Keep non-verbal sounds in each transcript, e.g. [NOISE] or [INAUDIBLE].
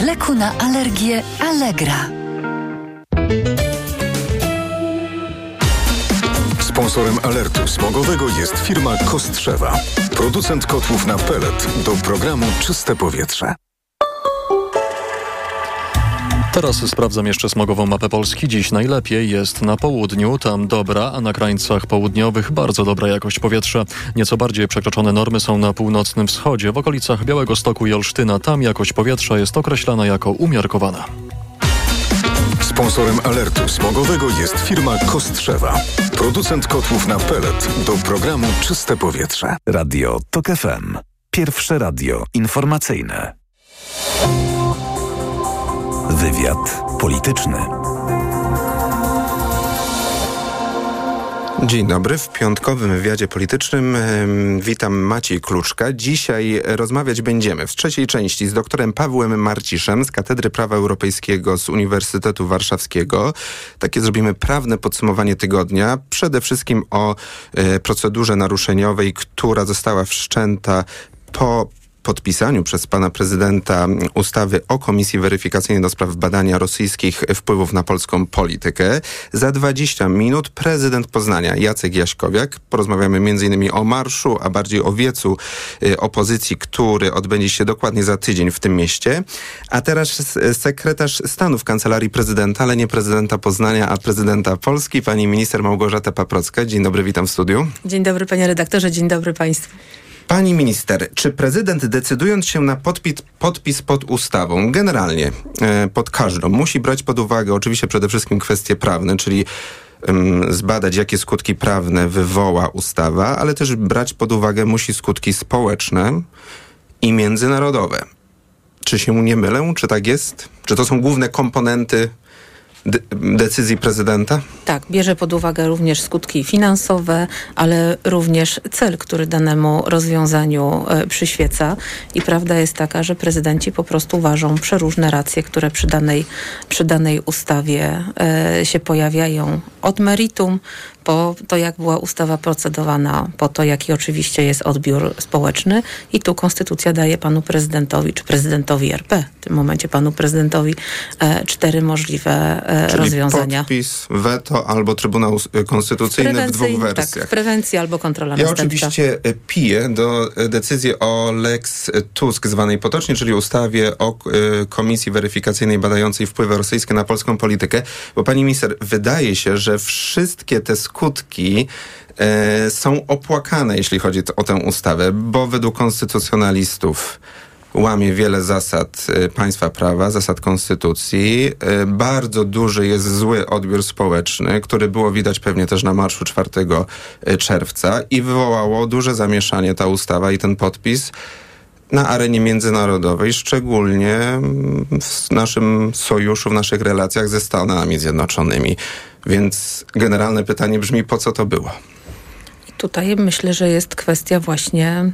Leku na alergię Allegra. Sponsorem alertu smogowego jest firma Kostrzewa. Producent kotłów na pelet do programu Czyste Powietrze. Teraz sprawdzam jeszcze smogową mapę Polski. Dziś najlepiej jest na południu, tam dobra, a na krańcach południowych bardzo dobra jakość powietrza. Nieco bardziej przekroczone normy są na północnym wschodzie, w okolicach Białego Stoku i Olsztyna. Tam jakość powietrza jest określana jako umiarkowana. Sponsorem alertu smogowego jest firma Kostrzewa. Producent kotłów na pelet do programu Czyste Powietrze. Radio TOK FM. Pierwsze radio informacyjne. Wywiad polityczny. Dzień dobry. W piątkowym wywiadzie politycznym witam Maciej Kluczka. Dzisiaj rozmawiać będziemy w trzeciej części z doktorem Pawłem Marciszem z Katedry Prawa Europejskiego z Uniwersytetu Warszawskiego. Takie zrobimy prawne podsumowanie tygodnia. Przede wszystkim o e, procedurze naruszeniowej, która została wszczęta po podpisaniu przez pana prezydenta ustawy o Komisji Weryfikacyjnej do spraw badania rosyjskich wpływów na polską politykę. Za 20 minut prezydent Poznania Jacek Jaśkowiak. Porozmawiamy m.in. o marszu, a bardziej o wiecu y, opozycji, który odbędzie się dokładnie za tydzień w tym mieście. A teraz sekretarz stanu w Kancelarii Prezydenta, ale nie prezydenta Poznania, a prezydenta Polski, pani minister Małgorzata Paprocka. Dzień dobry, witam w studiu. Dzień dobry panie redaktorze, dzień dobry państwu. Pani minister, czy prezydent decydując się na podpis, podpis pod ustawą, generalnie e, pod każdą, musi brać pod uwagę oczywiście przede wszystkim kwestie prawne, czyli zbadać, jakie skutki prawne wywoła ustawa, ale też brać pod uwagę musi skutki społeczne i międzynarodowe. Czy się nie mylę? Czy tak jest? Czy to są główne komponenty de decyzji prezydenta? Tak, bierze pod uwagę również skutki finansowe, ale również cel, który danemu rozwiązaniu e, przyświeca. I prawda jest taka, że prezydenci po prostu ważą przeróżne racje, które przy danej, przy danej ustawie e, się pojawiają. Od meritum po to, jak była ustawa procedowana, po to, jaki oczywiście jest odbiór społeczny. I tu konstytucja daje panu prezydentowi, czy prezydentowi RP, w tym momencie panu prezydentowi, e, cztery możliwe e, Czyli rozwiązania. podpis, weto albo Trybunał Konstytucyjny w dwóch wersjach. Tak, prewencja albo kontrola Ja następcza. oczywiście e, piję do e, decyzji o Lex Tusk, zwanej potocznie, czyli ustawie o e, Komisji Weryfikacyjnej badającej wpływy rosyjskie na polską politykę, bo pani minister, wydaje się, że wszystkie te skutki e, są opłakane, jeśli chodzi o tę ustawę, bo według konstytucjonalistów łamie wiele zasad e, państwa prawa, zasad konstytucji. E, Bardzo duży jest zły odbiór społeczny, który było widać pewnie też na marszu 4 czerwca i wywołało duże zamieszanie ta ustawa i ten podpis na arenie międzynarodowej, szczególnie w naszym sojuszu, w naszych relacjach ze Stanami Zjednoczonymi. Więc generalne pytanie brzmi, po co to było? Tutaj myślę, że jest kwestia właśnie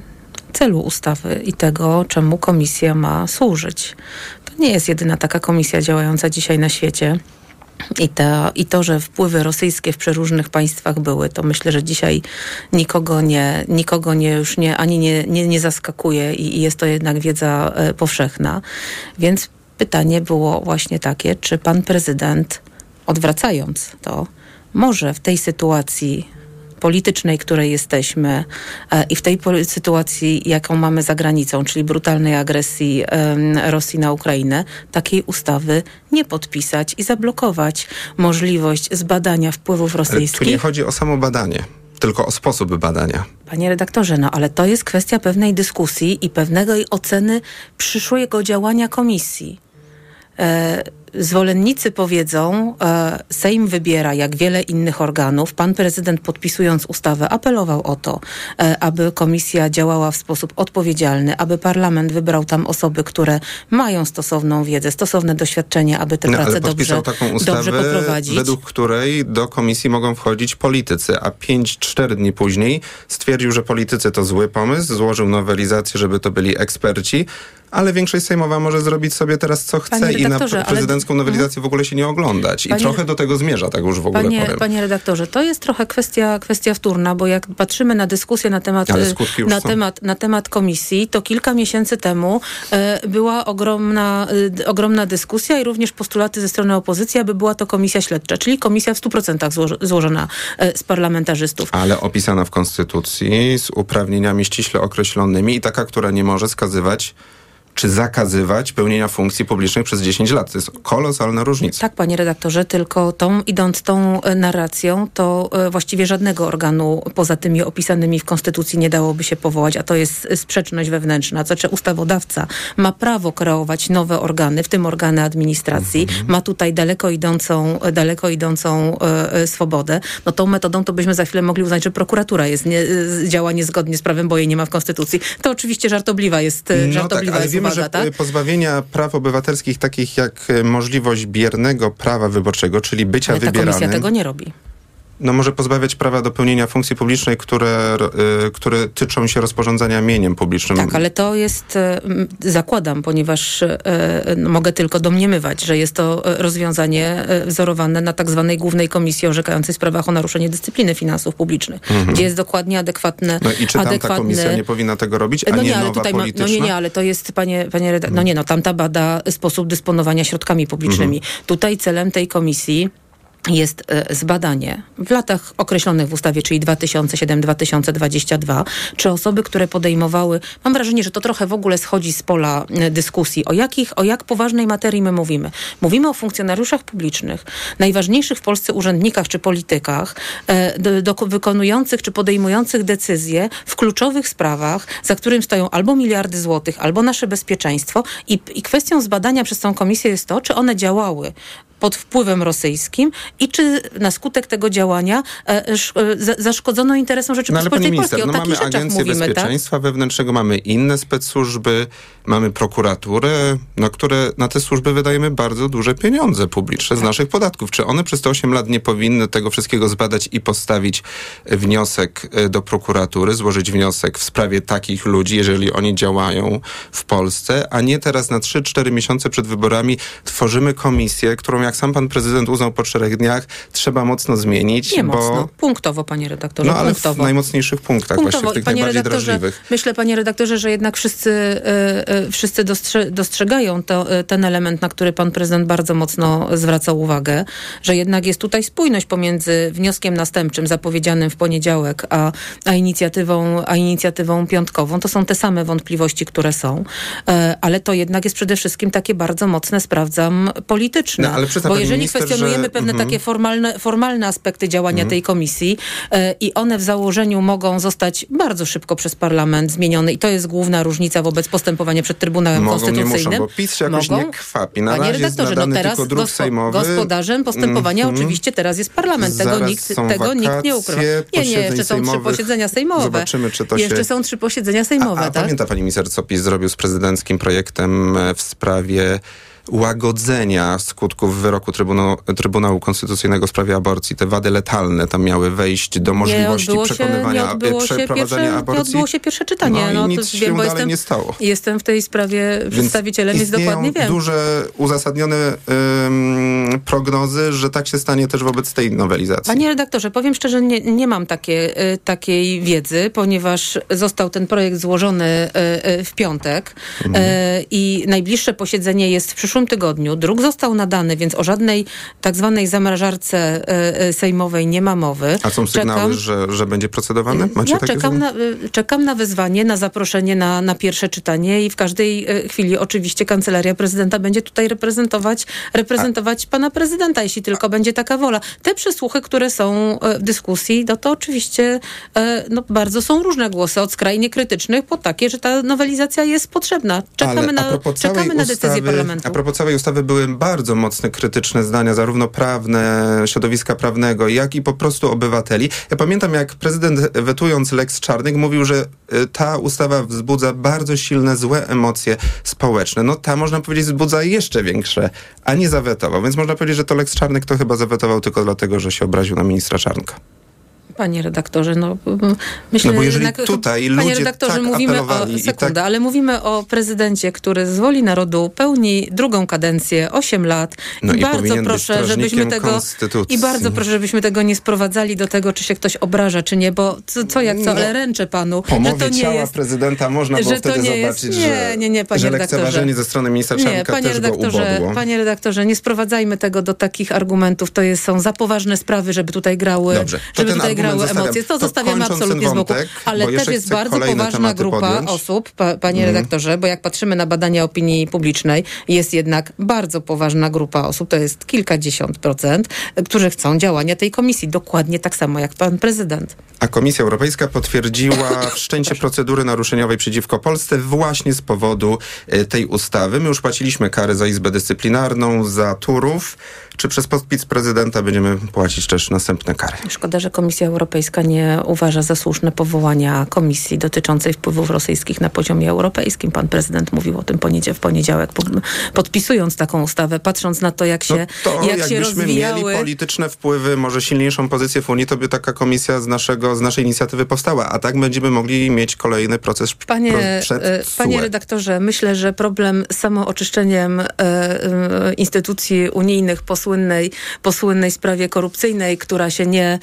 celu ustawy i tego, czemu komisja ma służyć. To nie jest jedyna taka komisja działająca dzisiaj na świecie. I to, I to, że wpływy rosyjskie w przeróżnych państwach były, to myślę, że dzisiaj nikogo nie, nikogo nie już nie, ani nie, nie, nie zaskakuje i, i jest to jednak wiedza e, powszechna. Więc pytanie było właśnie takie, czy pan prezydent, odwracając to, może w tej sytuacji politycznej, której jesteśmy e, i w tej sytuacji, jaką mamy za granicą, czyli brutalnej agresji Rosji na Ukrainę, takiej ustawy nie podpisać i zablokować możliwość zbadania wpływów Ale tu rosyjskich. nie chodzi o samo badanie, tylko o sposób badania. Panie redaktorze, no ale to jest kwestia pewnej dyskusji i pewnego jej oceny przyszłego działania komisji. E, zwolennicy powiedzą, e, Sejm wybiera, jak wiele innych organów. Pan prezydent podpisując ustawę apelował o to, e, aby komisja działała w sposób odpowiedzialny, aby parlament wybrał tam osoby, które mają stosowną wiedzę, stosowne doświadczenie, aby tę No, pracę ale dobrze, taką dobrze ustawę, poprowadzić. według której do komisji mogą wchodzić politycy, a 5-4 dni później stwierdził, że politycy to zły pomysł, złożył nowelizację, żeby to byli eksperci, ale większość sejmowa może zrobić sobie teraz co chce i na redaktorze, prezydencką nowelizację w ogóle się nie oglądać. I Panie- trochę do tego zmierza, tak już w ogóle Panie, powiem. panie redaktorze, to jest trochę kwestia, kwestia wtórna, bo jak patrzymy na dyskusję na temat, y, na są. temat, na temat komisji, to kilka miesięcy temu y, była ogromna, y, ogromna dyskusja i również postulaty ze strony opozycji, aby była to komisja śledcza, czyli komisja w 100% złoż, złożona y, z parlamentarzystów. Ale opisana w Konstytucji z uprawnieniami ściśle określonymi i taka, która nie może skazywać czy zakazywać pełnienia funkcji publicznych przez 10 lat. To jest kolosalna różnica. Tak, panie redaktorze, tylko tą, idąc tą e, narracją, to e, właściwie żadnego organu poza tymi opisanymi w Konstytucji nie dałoby się powołać, a to jest sprzeczność wewnętrzna. To znaczy ustawodawca ma prawo kreować nowe organy, w tym organy administracji, Mhm. ma tutaj daleko idącą, e, daleko idącą e, swobodę. No tą metodą to byśmy za chwilę mogli uznać, że prokuratura jest nie, działa niezgodnie z prawem, bo jej nie ma w Konstytucji. To oczywiście żartobliwa jest, No tak, żartobliwa ale jest wiemy, że tak? y, pozbawienia praw obywatelskich takich jak y, możliwość biernego prawa wyborczego, czyli bycia Ale ta komisja wybieranym, tego nie robi. No może pozbawiać prawa do pełnienia funkcji publicznej, które, y, które tyczą się rozporządzania mieniem publicznym. Tak, ale to jest, m, zakładam, ponieważ e, no, mogę tylko domniemywać, że jest to rozwiązanie wzorowane na tak zwanej Głównej Komisji orzekającej w sprawach o naruszenie dyscypliny finansów publicznych, gdzie jest dokładnie adekwatne... Mhm. No i czy tam ta adekwatne... komisja nie powinna tego robić, a No nie, nie, ale tutaj ma, no nie, nie, ale to jest, panie, panie redaktor, no nie, no tamta bada sposób dysponowania środkami publicznymi. Mhm. Tutaj celem tej komisji jest e, zbadanie w latach określonych w ustawie, czyli 2007-2022, czy osoby, które podejmowały, mam wrażenie, że to trochę w ogóle schodzi z pola e, dyskusji, o, jakich, o jak poważnej materii my mówimy. Mówimy o funkcjonariuszach publicznych, najważniejszych w Polsce urzędnikach czy politykach, e, do, do, wykonujących czy podejmujących decyzje w kluczowych sprawach, za którym stoją albo miliardy złotych, albo nasze bezpieczeństwo. I, i kwestią zbadania przez tą komisję jest to, czy one działały pod wpływem rosyjskim i czy na skutek tego działania e, e, za- zaszkodzono interesom No ale Rzeczypospolitej minister, Polskiej. O no takich mamy rzeczach Agencję mówimy, tak? Bezpieczeństwa Wewnętrznego, mamy inne specsłużby, mamy prokuraturę, no, które na te służby wydajemy bardzo duże pieniądze publiczne z Tak. naszych podatków. Czy one przez te 8 lat nie powinny tego wszystkiego zbadać i postawić wniosek e, do prokuratury, złożyć wniosek w sprawie takich ludzi, jeżeli oni działają w Polsce, a nie teraz na 3-4 miesiące przed wyborami tworzymy komisję, którą jak sam pan prezydent uznał po czterech dniach, trzeba mocno zmienić, Nie bo... mocno. Punktowo, panie redaktorze, No ale w punktowo. najmocniejszych punktach, właśnie w tych panie najbardziej drażliwych. myślę, panie redaktorze, że jednak wszyscy, e, wszyscy dostrze, dostrzegają to, e, ten element, na który pan prezydent bardzo mocno zwracał uwagę, że jednak jest tutaj spójność pomiędzy wnioskiem następczym zapowiedzianym w poniedziałek, a, a, inicjatywą, a inicjatywą piątkową. To są te same wątpliwości, które są, e, ale to jednak jest przede wszystkim takie bardzo mocne, sprawdzam, polityczne. No, ale przyzna Bo jeżeli minister, kwestionujemy że- pewne mhm. takie formalne, formalne aspekty działania tej komisji e, i one w założeniu mogą zostać bardzo szybko przez parlament zmienione i to jest główna różnica wobec postępowania przed Trybunałem Mogą, nie Konstytucyjnym. muszą, bo PiS się jakoś Mogą? nie kwapi. Na Panie redaktorze, no teraz sejmowy. gospodarzem postępowania Mhm. oczywiście teraz jest parlament. Tego, nikt, tego nikt nie ukrywa. wakacje, Nie, nie, jeszcze są trzy posiedzenia sejmowe. Zobaczymy, czy to Jeszcze się- są trzy posiedzenia sejmowe, A, a tak? pamięta pani minister, co PiS zrobił z prezydenckim projektem e, w sprawie łagodzenia skutków wyroku Trybunału, Trybunału Konstytucyjnego w sprawie aborcji. Te wady letalne tam miały wejść do możliwości się- przekonywania, nie odbyło się przeprowadzania pierwsze, aborcji. Nie odbyło się pierwsze czytanie. No to nic się wiem, bo dalej jestem, nie stało. Jestem w tej sprawie przedstawicielem, więc dokładnie wiem. duże, uzasadnione ym, prognozy, że tak się stanie też wobec tej nowelizacji. Panie redaktorze, powiem szczerze, nie, nie mam takie, y, takiej wiedzy, ponieważ został ten projekt złożony y, y, w piątek Mhm. y, i najbliższe posiedzenie jest w przyszłym tygodniu. Druk został nadany, więc o żadnej tak zwanej zamrażarce y, y, sejmowej nie ma mowy. A są sygnały, Czekam- że, że będzie procedowane? Macie ja czekam na, y, czekam na wezwanie, na zaproszenie na, na pierwsze czytanie i w każdej chwili oczywiście kancelaria prezydenta będzie tutaj reprezentować, reprezentować pana prezydenta, jeśli tylko będzie taka wola. Te przesłuchy, które są w dyskusji, no to oczywiście no, bardzo są różne głosy, od skrajnie krytycznych po takie, że ta nowelizacja jest potrzebna. Czekamy, Ale a na, czekamy na decyzję parlamentu. Propos całej ustawy były bardzo mocne krytyczne zdania, zarówno prawne, środowiska prawnego, jak i po prostu obywateli. Ja pamiętam, jak prezydent wetując Lex Czarnek mówił, że y, ta ustawa wzbudza bardzo silne, złe emocje społeczne. No ta, można powiedzieć, wzbudza jeszcze większe, a nie zawetował. Więc można powiedzieć, że to Lex Czarnek to chyba zawetował tylko dlatego, że się obraził na ministra Czarnka. Panie redaktorze, no myślę, no bo jeżeli jednak, tutaj panie ludzie redaktorze, tak mówimy o sekundę, tak... ale mówimy o prezydencie, który z woli narodu pełni drugą kadencję, 8 lat. No i, i bardzo proszę, żebyśmy tego i bardzo proszę, żebyśmy tego nie sprowadzali do tego, czy się ktoś obraża, czy nie, bo co, co jak co, ale ręczę panu, że to nie ciała jest prezydenta można było wtedy zobaczyć, jest, nie, że, nie, nie, panie że lekceważenie ze strony ministra nie, panie też redaktorze. Panie redaktorze, nie sprowadzajmy tego do takich argumentów. To jest, są za poważne sprawy, żeby tutaj grały, Dobrze, żeby tutaj grały zostawiam. emocje. To, to zostawiamy absolutnie wątek, z boku. Ale też jest bardzo poważna grupa podjąć. osób, pa, panie mm. redaktorze, bo jak patrzymy na badania opinii publicznej, jest jednak bardzo poważna grupa osób, to jest kilkadziesiąt procent, którzy chcą działania tej komisji. Dokładnie tak samo jak pan prezydent. A Komisja Europejska potwierdziła [LAUGHS] wszczęcie procedury naruszeniowej przeciwko Polsce właśnie z powodu e, tej ustawy. My już płaciliśmy kary za Izbę Dyscyplinarną, za Turów. Czy przez podpis prezydenta będziemy płacić też następne kary? Szkoda, że Komisja Europejska nie uważa za słuszne powołania komisji dotyczącej wpływów rosyjskich na poziomie europejskim. Pan prezydent mówił o tym w poniedziałek, podpisując taką ustawę, patrząc na to, jak się, no to, jak się rozwijały... mieli polityczne wpływy, może silniejszą pozycję w Unii, to by taka komisja z, naszego, z naszej inicjatywy powstała, a tak będziemy mogli mieć kolejny proces panie, pro, przed e, Panie redaktorze, myślę, że problem z samooczyszczeniem e, e, instytucji unijnych po słynnej, po słynnej sprawie korupcyjnej, która się nie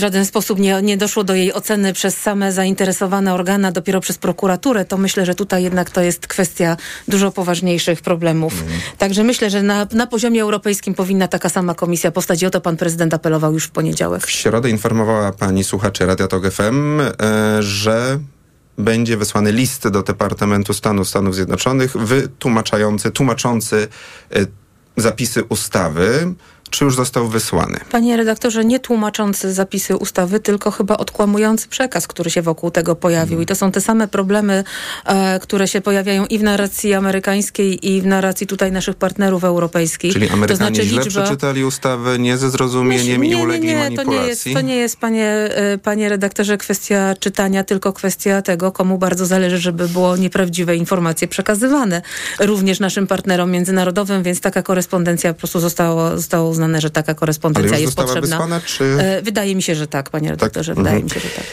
w żaden sposób nie, nie doszło do jej oceny przez same zainteresowane organa, dopiero przez prokuraturę, to myślę, że tutaj jednak to jest kwestia dużo poważniejszych problemów. Także myślę, że na, na poziomie europejskim powinna taka sama komisja powstać i o to pan prezydent apelował już w poniedziałek. W środę informowała pani słuchaczy Radia Tok FM, e, że będzie wysłany list do Departamentu Stanu Stanów Zjednoczonych wytłumaczający, tłumaczący e, zapisy ustawy czy już został wysłany? Panie redaktorze, nie tłumaczący zapisy ustawy, tylko chyba odkłamujący przekaz, który się wokół tego pojawił. Hmm. I to są te same problemy, e, które się pojawiają i w narracji amerykańskiej, i w narracji tutaj naszych partnerów europejskich. Czyli Amerykanie to znaczy źle liczba... przeczytali ustawę, nie ze zrozumieniem Myśl, nie, i ulegli nie, nie, manipulacji? To nie, jest, to nie jest, panie, e, panie redaktorze, kwestia czytania, tylko kwestia tego, komu bardzo zależy, żeby było nieprawdziwe informacje przekazywane również naszym partnerom międzynarodowym, więc taka korespondencja po prostu została, została uznane, że taka korespondencja jest potrzebna. Wysłana, czy... E, wydaje mi się, że tak, panie redaktorze, tak? wydaje mhm. mi się, że tak.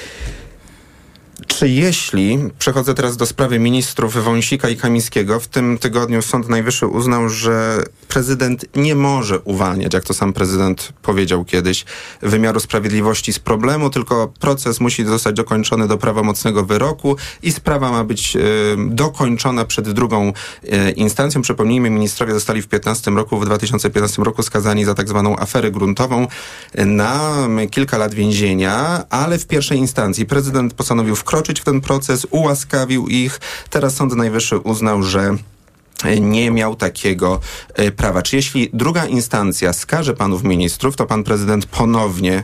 Czy jeśli, przechodzę teraz do sprawy ministrów Wąsika i Kamińskiego, w tym tygodniu Sąd Najwyższy uznał, że prezydent nie może uwalniać, jak to sam prezydent powiedział kiedyś, wymiaru sprawiedliwości z problemu, tylko proces musi zostać dokończony do prawomocnego wyroku i sprawa ma być y, dokończona przed drugą y, instancją. Przypomnijmy, ministrowie zostali w 15 roku, w 2015 roku skazani za tak zwaną aferę gruntową na kilka lat więzienia, ale w pierwszej instancji prezydent postanowił wkroczyć w ten proces, ułaskawił ich. Teraz Sąd Najwyższy uznał, że nie miał takiego e, prawa. Czy jeśli druga instancja skaże panów ministrów, to pan prezydent ponownie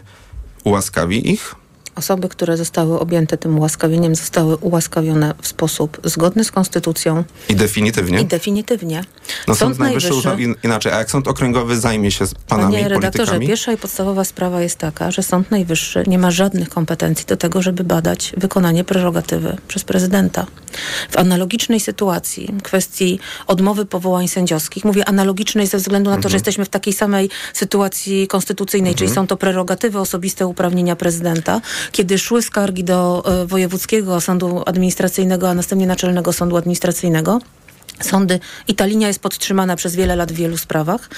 ułaskawi ich? Osoby, które zostały objęte tym ułaskawieniem, zostały ułaskawione w sposób zgodny z konstytucją. I definitywnie? I definitywnie. No Sąd, Sąd Najwyższy uznał in, inaczej. A jak Sąd Okręgowy zajmie się panami Panie redaktorze, politykami? pierwsza i podstawowa sprawa jest taka, że Sąd Najwyższy nie ma żadnych kompetencji do tego, żeby badać wykonanie prerogatywy przez prezydenta. W analogicznej sytuacji, kwestii odmowy powołań sędziowskich, mówię analogicznej ze względu na to, mhm. że jesteśmy w takiej samej sytuacji konstytucyjnej, mhm. czyli są to prerogatywy, osobiste uprawnienia prezydenta, kiedy szły skargi do e, Wojewódzkiego Sądu Administracyjnego, a następnie Naczelnego Sądu Administracyjnego, Sądy i ta linia jest podtrzymana przez wiele lat w wielu sprawach.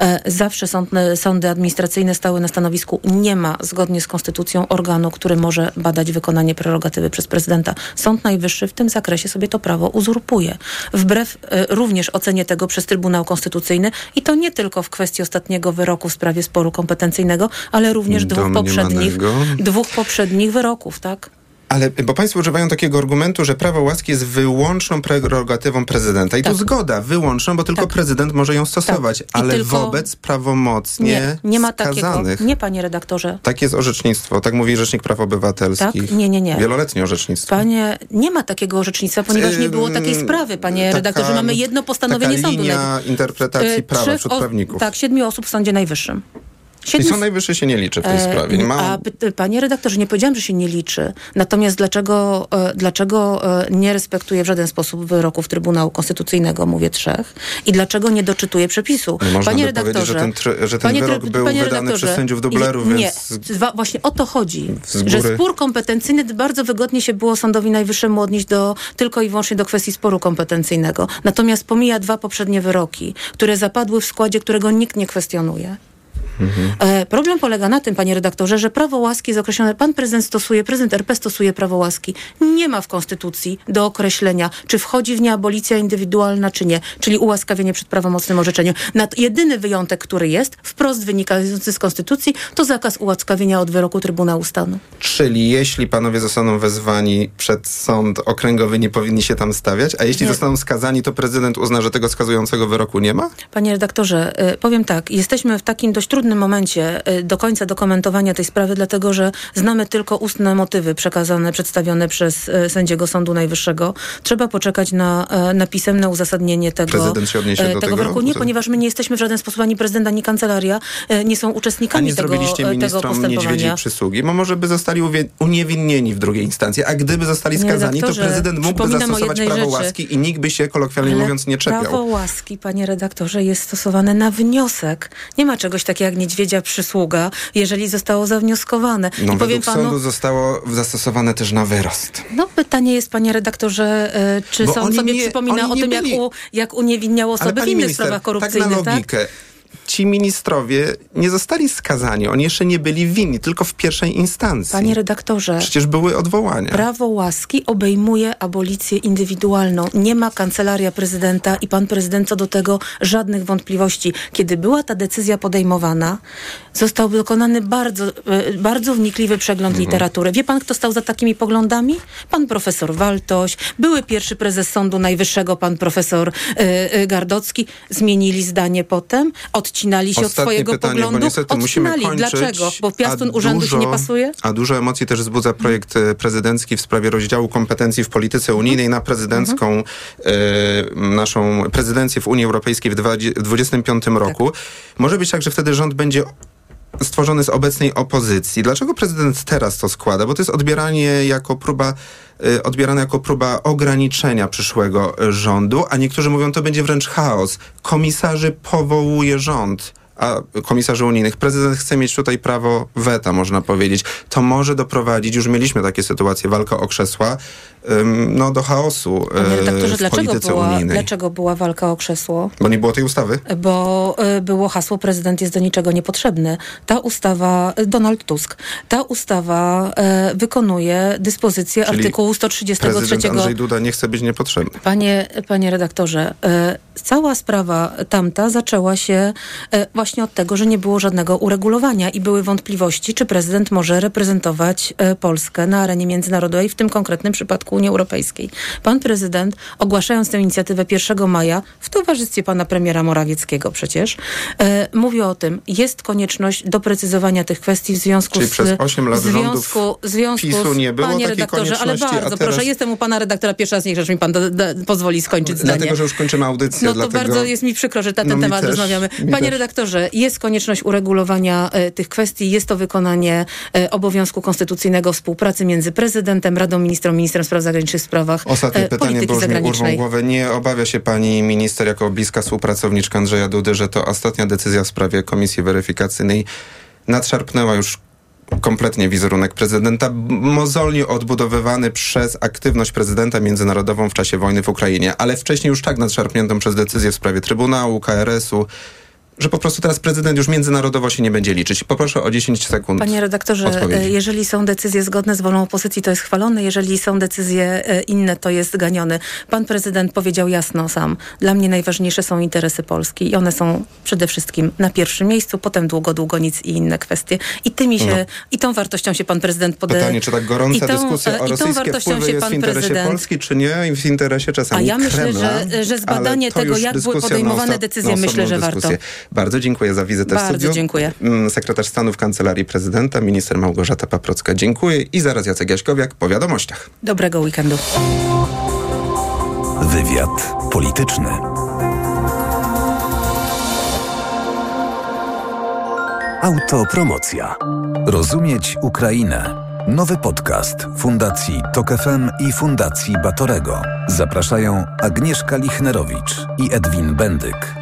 E, zawsze sądy, sądy administracyjne stały na stanowisku nie ma zgodnie z konstytucją organu, który może badać wykonanie prerogatywy przez prezydenta. Sąd Najwyższy w tym zakresie sobie to prawo uzurpuje. Wbrew e, również ocenie tego przez Trybunał Konstytucyjny i to nie tylko w kwestii ostatniego wyroku w sprawie sporu kompetencyjnego, ale również dwóch poprzednich, dwóch poprzednich wyroków, tak? Ale, bo państwo używają takiego argumentu, że prawo łaski jest wyłączną prerogatywą prezydenta. I tak. tu zgoda, wyłączną, bo tylko tak. prezydent może ją stosować. Tak. Ale tylko... wobec prawomocnie nie, nie ma skazanych. Takiego. Nie, panie redaktorze. Tak jest orzecznictwo. Tak mówi Rzecznik Praw Obywatelskich. Tak? Nie, nie, nie. Wieloletnie orzecznictwo. Panie, nie ma takiego orzecznictwa, ponieważ nie było takiej sprawy, panie taka, redaktorze. Mamy jedno postanowienie taka sądu. linia interpretacji prawa wśród prawników. Tak, siedmiu osób w Sądzie Najwyższym. Czyli Sąd Najwyższy się nie liczy w tej e, sprawie. Nie ma... A panie redaktorze, nie powiedziałam, że się nie liczy. Natomiast dlaczego, e, dlaczego e, nie respektuje w żaden sposób wyroków Trybunału Konstytucyjnego, mówię trzech, i dlaczego nie doczytuje przepisu? No można panie redaktorze, że ten, że ten wyrok był wydany przez sędziów dublerów, Nie, więc... właśnie o to chodzi, że spór kompetencyjny bardzo wygodnie się było Sądowi Najwyższemu odnieść do, tylko i wyłącznie do kwestii sporu kompetencyjnego. Natomiast pomija dwa poprzednie wyroki, które zapadły w składzie, którego nikt nie kwestionuje. Mhm. Problem polega na tym, panie redaktorze, że prawo łaski jest określone, pan prezydent stosuje, prezydent RP stosuje prawo łaski. Nie ma w konstytucji do określenia, czy wchodzi w nie abolicja indywidualna, czy nie, czyli ułaskawienie przed prawomocnym orzeczeniem. Nad jedyny wyjątek, który jest, wprost wynikający z konstytucji, to zakaz ułaskawienia od wyroku Trybunału Stanu. Czyli jeśli panowie zostaną wezwani przed sąd okręgowy, nie powinni się tam stawiać, a jeśli nie. zostaną skazani, to prezydent uzna, że tego skazującego wyroku nie ma? Panie redaktorze, y, powiem tak, jesteśmy w takim dość trudnym momencie y, do końca dokumentowania tej sprawy, dlatego że znamy tylko ustne motywy przekazane, przedstawione przez y, sędziego Sądu Najwyższego. Trzeba poczekać na, y, na pisemne uzasadnienie tego, odniesie tego, tego wyroku. Nie, ponieważ my nie jesteśmy w żaden sposób ani prezydent, ani kancelaria, nie są uczestnikami tego, zrobiliście tego postępowania. przysługi, bo może by zostali uniewinnieni w drugiej instancji, a gdyby zostali skazani, to prezydent mógłby zastosować prawo rzeczy. łaski i nikt by się kolokwialnie mówiąc nie czepiał. Prawo łaski, panie redaktorze, jest stosowane na wniosek. Nie ma czegoś takiego jak niedźwiedzia przysługa, jeżeli zostało zawnioskowane. No, I powiem panu, sądu zostało zastosowane też na wyrost. No pytanie jest, panie redaktorze, e, czy Bo sąd sobie nie, przypomina o tym, byli... jak, u, jak uniewinniał osoby w innych minister, sprawach korupcyjnych, tak? Na logikę. tak? Ci ministrowie nie zostali skazani. Oni jeszcze nie byli winni, tylko w pierwszej instancji. Panie redaktorze. Przecież były odwołania. Prawo łaski obejmuje abolicję indywidualną. Nie ma kancelaria prezydenta i pan prezydent co do tego żadnych wątpliwości. Kiedy była ta decyzja podejmowana, został dokonany bardzo, e, bardzo wnikliwy przegląd mhm. literatury. Wie pan, kto stał za takimi poglądami? Pan profesor Waltoś, były pierwszy prezes Sądu Najwyższego, pan profesor y, Gardocki. Zmienili zdanie potem, odcinali się Ostatnie od swojego pytanie, poglądu. Bo niestety odcinali. Musimy kończyć, Dlaczego? Bo piastun urzędu dużo, się nie pasuje? A dużo emocji też wzbudza projekt prezydencki w sprawie rozdziału kompetencji w polityce unijnej na prezydencką y, naszą prezydencję w Unii Europejskiej w 2025 roku. Tak. Może być tak, że wtedy rząd będzie stworzony z obecnej opozycji. Dlaczego prezydent teraz to składa? Bo to jest odbieranie jako próba y, odbierane jako próba ograniczenia przyszłego rządu, a niektórzy mówią, to będzie wręcz chaos. Komisarzy powołuje rząd a komisarzy unijnych. Prezydent chce mieć tutaj prawo weta, można powiedzieć. To może doprowadzić, już mieliśmy takie sytuacje, walka o krzesła, no, do chaosu Panie w dlaczego polityce była, unijnej. Dlaczego była walka o krzesło? Bo nie było tej ustawy? Bo y, było hasło prezydent jest do niczego niepotrzebny. Ta ustawa, y, Donald Tusk, ta ustawa y, wykonuje dyspozycję Czyli artykułu 133. Prezydent Andrzej Duda nie chce być niepotrzebny. Panie, panie redaktorze, cała sprawa tamta zaczęła się właśnie od tego, że nie było żadnego uregulowania i były wątpliwości, czy prezydent może reprezentować Polskę na arenie międzynarodowej, w tym konkretnym przypadku Unii Europejskiej. Pan prezydent, ogłaszając tę inicjatywę 1 maja, w towarzystwie pana premiera Morawieckiego przecież, e, mówi o tym, jest konieczność doprecyzowania tych kwestii w związku Czyli z... przez 8 lat związku, związku PiSu nie było Panie redaktorze, ale bardzo teraz... proszę, jestem u pana redaktora pierwszy raz, niech rzecz mi pan do, do, pozwoli skończyć zdanie. Dlatego, że już kończymy audycję. No to dlatego... bardzo jest mi przykro, że na ten no temat też, rozmawiamy. Panie redaktorze, jest konieczność uregulowania e, tych kwestii, jest to wykonanie e, obowiązku konstytucyjnego współpracy między prezydentem, Radą Ministrów, Ministrem Spraw Zagranicznych Sprawach Ostatnie e, pytanie, bo już mi urwą głowę. Nie obawia się pani minister jako bliska współpracowniczka Andrzeja Dudy, że to ostatnia decyzja w sprawie komisji weryfikacyjnej nadszarpnęła już kompletnie wizerunek prezydenta, mozolnie odbudowywany przez aktywność prezydenta międzynarodową w czasie wojny w Ukrainie, ale wcześniej już tak nadszarpniętą przez decyzję w sprawie Trybunału, KRS-u, że po prostu teraz prezydent już międzynarodowo się nie będzie liczyć. Poproszę o 10 sekund. Panie redaktorze, odpowiedzi. jeżeli są decyzje zgodne z wolą opozycji, to jest chwalone. Jeżeli są decyzje e, inne, to jest ganiony. Pan prezydent powiedział jasno sam, dla mnie najważniejsze są interesy Polski i one są przede wszystkim na pierwszym miejscu, potem długo, długo nic i inne kwestie. I tymi się, no. i tą wartością się pan prezydent pode... Pytanie, czy tak gorąca tą, dyskusja o rosyjskie wpływy jest w interesie prezydent... Polski, czy nie, i w interesie czasami A ja myślę, Kremla, że, że zbadanie tego, jak były podejmowane decyzje, myślę, że warto. Bardzo dziękuję za wizytę Bardzo w studiu. dziękuję. Mm, sekretarz stanu w Kancelarii Prezydenta, minister Małgorzata Paprocka. Dziękuję i zaraz Jacek Jaśkowiak po wiadomościach. Dobrego weekendu. Wywiad polityczny. Autopromocja. Rozumieć Ukrainę. Nowy podcast Fundacji Tok FM i Fundacji Batorego. Zapraszają Agnieszka Lichnerowicz i Edwin Bendyk.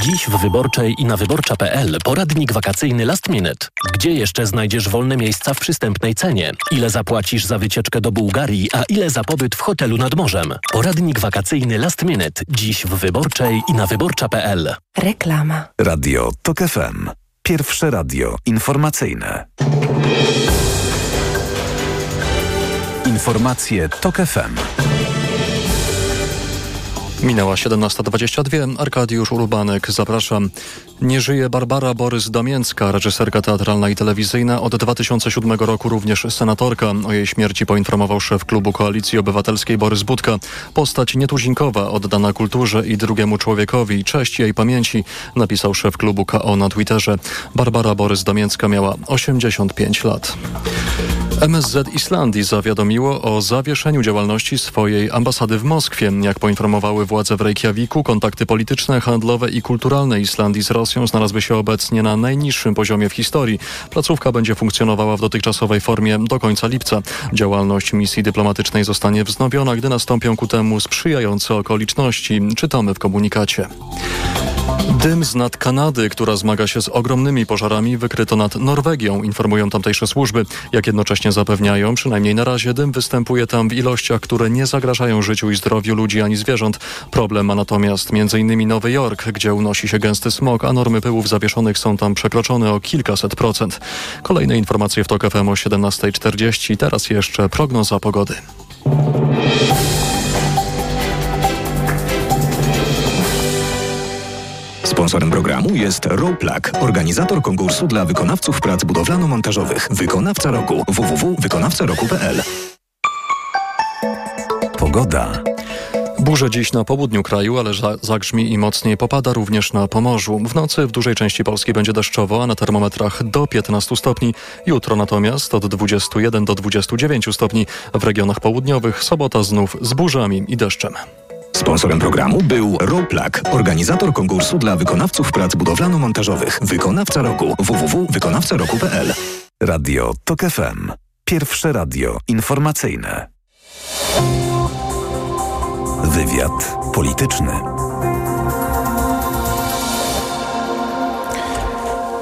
Dziś w Wyborczej i na wyborcza.pl poradnik wakacyjny Last Minute. Gdzie jeszcze znajdziesz wolne miejsca w przystępnej cenie? Ile zapłacisz za wycieczkę do Bułgarii, a ile za pobyt w hotelu nad morzem? Poradnik wakacyjny Last Minute. Dziś w Wyborczej i na wyborcza.pl. Reklama. Radio TOK FM. Pierwsze radio informacyjne. Informacje TOK FM. Minęła 17.22. Arkadiusz Urubanek, zapraszam. Nie żyje Barbara Borys Damięcka, reżyserka teatralna i telewizyjna, od 2007 roku również senatorka. O jej śmierci poinformował szef klubu Koalicji Obywatelskiej Borys Budka. Postać nietuzinkowa, oddana kulturze i drugiemu człowiekowi. Cześć jej pamięci, napisał szef klubu KO na Twitterze. Barbara Borys Damięcka miała 85 lat. MSZ Islandii zawiadomiło o zawieszeniu działalności swojej ambasady w Moskwie. Jak poinformowały władze w Reykjaviku, kontakty polityczne, handlowe i kulturalne Islandii z Rosją znalazły się obecnie na najniższym poziomie w historii. Placówka będzie funkcjonowała w dotychczasowej formie do końca lipca. Działalność misji dyplomatycznej zostanie wznowiona, gdy nastąpią ku temu sprzyjające okoliczności, czytamy w komunikacie. Dym z nad Kanady, która zmaga się z ogromnymi pożarami, wykryto nad Norwegią, informują tamtejsze służby. Jak jednocześnie zapewniają, przynajmniej na razie dym występuje tam w ilościach, które nie zagrażają życiu i zdrowiu ludzi ani zwierząt. Problem ma natomiast m.in. Nowy Jork, gdzie unosi się gęsty smog, a normy pyłów zawieszonych są tam przekroczone o kilkaset procent. Kolejne informacje w TOK FM o 17.40. Teraz jeszcze prognoza pogody. Sponsorem programu jest Roplak, organizator konkursu dla wykonawców prac budowlano-montażowych. Wykonawca roku www.wykonawcaroku.pl Pogoda. Burze dziś na południu kraju, ale zagrzmi i mocniej popada również na Pomorzu. W nocy w dużej części Polski będzie deszczowo, a na termometrach do 15 stopni. Jutro natomiast od 21 do 29 stopni. W regionach południowych sobota znów z burzami i deszczem. Sponsorem programu był Roplak, organizator konkursu dla wykonawców prac budowlano-montażowych. Wykonawca roku www.wykonawcaroku.pl Radio TOK FM. Pierwsze radio informacyjne. Wywiad polityczny.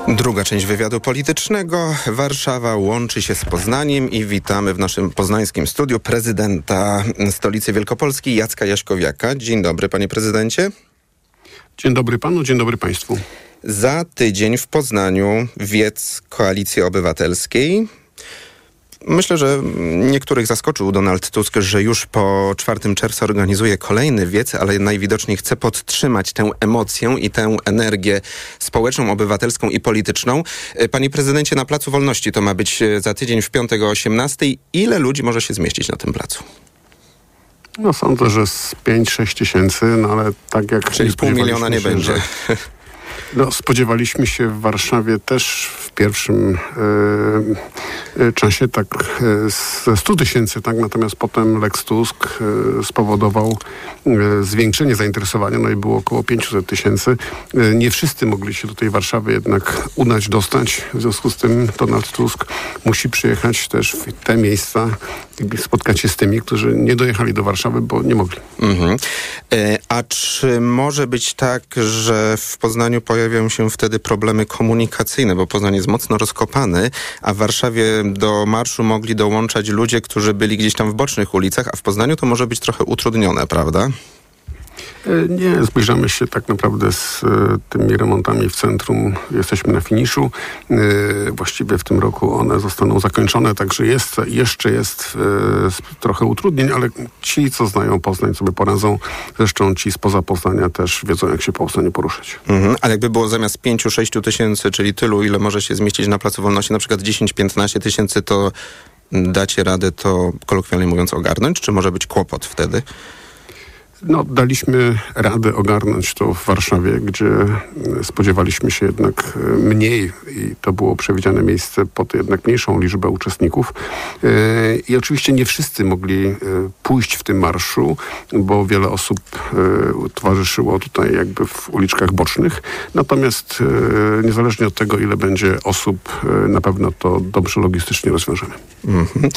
Druga część wywiadu politycznego. Warszawa łączy się z Poznaniem i witamy w naszym poznańskim studiu prezydenta stolicy Wielkopolski Jacka Jaśkowiaka. Dzień dobry, panie prezydencie. Dzień dobry panu, dzień dobry państwu. Za tydzień w Poznaniu wiec Koalicji Obywatelskiej. Myślę, że niektórych zaskoczył Donald Tusk, że już po 4 czerwca organizuje kolejny wiec, ale najwidoczniej chce podtrzymać tę emocję i tę energię społeczną, obywatelską i polityczną. E, panie prezydencie, na Placu Wolności to ma być e, za tydzień w piątek o 18. Ile ludzi może się zmieścić na tym placu? No sądzę, że z 5-6 tysięcy, no ale tak jak... Czyli pół miliona nie będzie. Że... [LAUGHS] No, spodziewaliśmy się w Warszawie też w pierwszym e, e czasie tak e, ze 100 tysięcy, tak? natomiast potem Lex Tusk spowodował zwiększenie zainteresowania, no i było około 500 tysięcy. Nie wszyscy mogli się do tej Warszawy jednak udać, dostać. W związku z tym Donald Tusk musi przyjechać też w te miejsca spotkać się z tymi, którzy nie dojechali do Warszawy, bo nie mogli. Mhm. A czy może być tak, że w Poznaniu pojawiają się wtedy problemy komunikacyjne, bo Poznań jest mocno rozkopany, a w Warszawie do marszu mogli dołączać ludzie, którzy byli gdzieś tam w bocznych ulicach, a w Poznaniu to może być trochę utrudnione, prawda? E, nie, zbliżamy się tak naprawdę z e, tymi remontami w centrum. Jesteśmy na finiszu. E, właściwie w tym roku one zostaną zakończone, także jest, jeszcze jest trochę utrudnień, ale ci, co znają Poznań, sobie poradzą. Zresztą ci spoza Poznania też wiedzą, jak się po Poznaniu poruszyć. Mhm, ale jakby było zamiast 5-6 tysięcy, czyli tylu, ile może się zmieścić na Placu Wolności, na przykład 10-15 tysięcy, to dacie radę to kolokwialnie mówiąc ogarnąć, czy może być kłopot wtedy? No, daliśmy radę ogarnąć to w Warszawie, gdzie e, spodziewaliśmy się jednak e, mniej i to było przewidziane miejsce pod jednak mniejszą liczbę uczestników. E, I oczywiście nie wszyscy mogli pójść w tym marszu, bo wiele osób towarzyszyło tutaj jakby w uliczkach bocznych. Natomiast niezależnie od tego, ile będzie osób, na pewno to dobrze logistycznie rozwiążemy. Mm -hmm.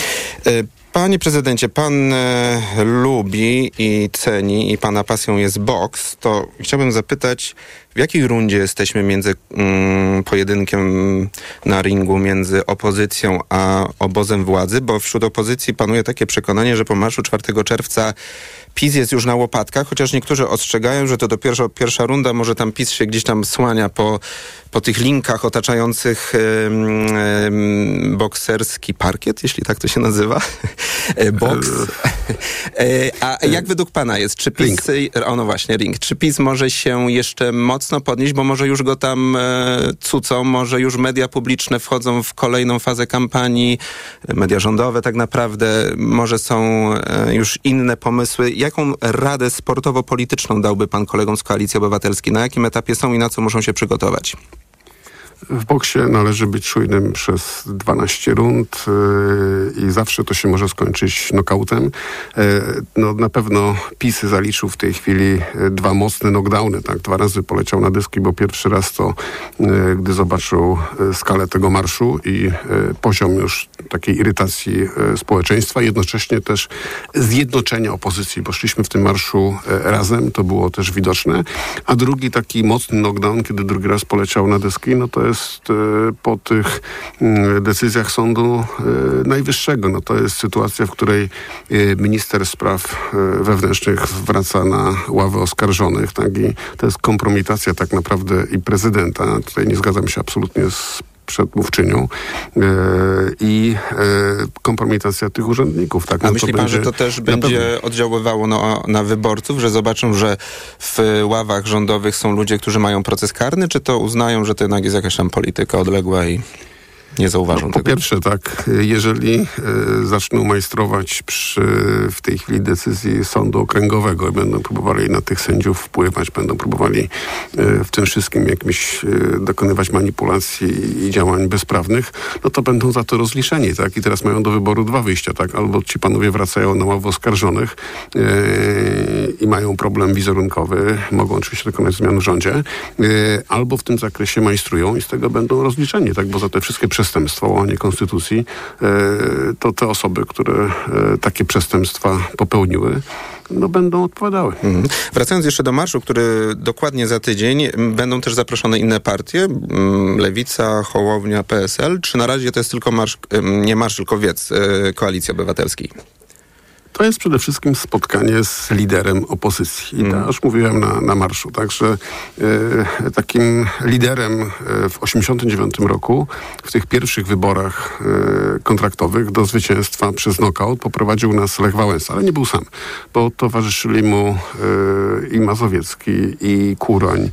Panie prezydencie, pan e, lubi i ceni i pana pasją jest boks, to chciałbym zapytać, w jakiej rundzie jesteśmy między mm, pojedynkiem na ringu między opozycją a obozem władzy, bo wśród opozycji panuje takie przekonanie, że po marszu 4 czerwca PiS jest już na łopatkach, chociaż niektórzy ostrzegają, że to dopiero pierwsza runda, może tam PiS się gdzieś tam słania po, po tych linkach otaczających bokserski parkiet, jeśli tak to się nazywa. E, boks. [LAUGHS] E, a jak według pana jest? Czy PiS, o no właśnie, ring. Czy PiS może się jeszcze mocno podnieść, bo może już go tam e, cucą, może już media publiczne wchodzą w kolejną fazę kampanii, media rządowe tak naprawdę, może są już inne pomysły jaką radę sportowo-polityczną dałby pan kolegom z Koalicji Obywatelskiej? Na jakim etapie są i na co muszą się przygotować? W boksie należy być czujnym przez 12 rund yy, i zawsze to się może skończyć nokautem. Yy, no, na pewno Pisy zaliczył w tej chwili yy, dwa mocne knockdowny. Tak? Dwa razy poleciał na dyski, bo pierwszy raz to, gdy zobaczył skalę tego marszu i poziom już takiej irytacji społeczeństwa, jednocześnie też zjednoczenia opozycji, bo szliśmy w tym marszu razem, to było też widoczne. A drugi taki mocny knockdown, kiedy drugi raz poleciał na dyski, no to jest jest e, po tych mm, decyzjach Sądu e, Najwyższego. No to jest sytuacja, w której e, minister spraw wewnętrznych wraca na ławę oskarżonych, tak? I to jest kompromitacja tak naprawdę i prezydenta. Tutaj nie zgadzam się absolutnie z przedmówczynią e, i e, kompromitacja tych urzędników. Tak? A no myśli pan, że to też będzie oddziaływało na, na wyborców, że zobaczą, że w ławach rządowych są ludzie, którzy mają proces karny, czy to uznają, że to jednak jest jakaś tam polityka odległa i nie zauważą no, po tego? Po pierwsze tak, jeżeli e, zaczną majstrować przy w tej chwili decyzji sądu okręgowego i będą próbowali na tych sędziów wpływać, będą próbowali e, w tym wszystkim jakimś e, dokonywać manipulacji i działań bezprawnych, no to będą za to rozliczeni, tak? I teraz mają do wyboru dwa wyjścia, tak? Albo ci panowie wracają na ławę oskarżonych e, i mają problem wizerunkowy, mogą oczywiście dokonać zmian w rządzie, e, albo w tym zakresie majstrują i z tego będą rozliczeni, tak? Bo za te wszystkie przestępstwa przestępstwo, łamanie konstytucji, e, to te osoby, które e, takie przestępstwa popełniły, no, będą odpowiadały. Mhm. Wracając jeszcze do marszu, który dokładnie za tydzień, będą też zaproszone inne partie, Lewica, Hołownia, PSL, czy na razie to jest tylko marsz, nie marsz, tylko wiec e, Koalicji Obywatelskiej? To jest przede wszystkim spotkanie z liderem opozycji. Mm. Ja już mówiłem na, na marszu, także e, takim liderem e, w 1989 roku w tych pierwszych wyborach e, kontraktowych do zwycięstwa przez knockout poprowadził nas Lech Wałęsa, ale nie był sam, bo towarzyszyli mu e, i Mazowiecki, i Kuroń,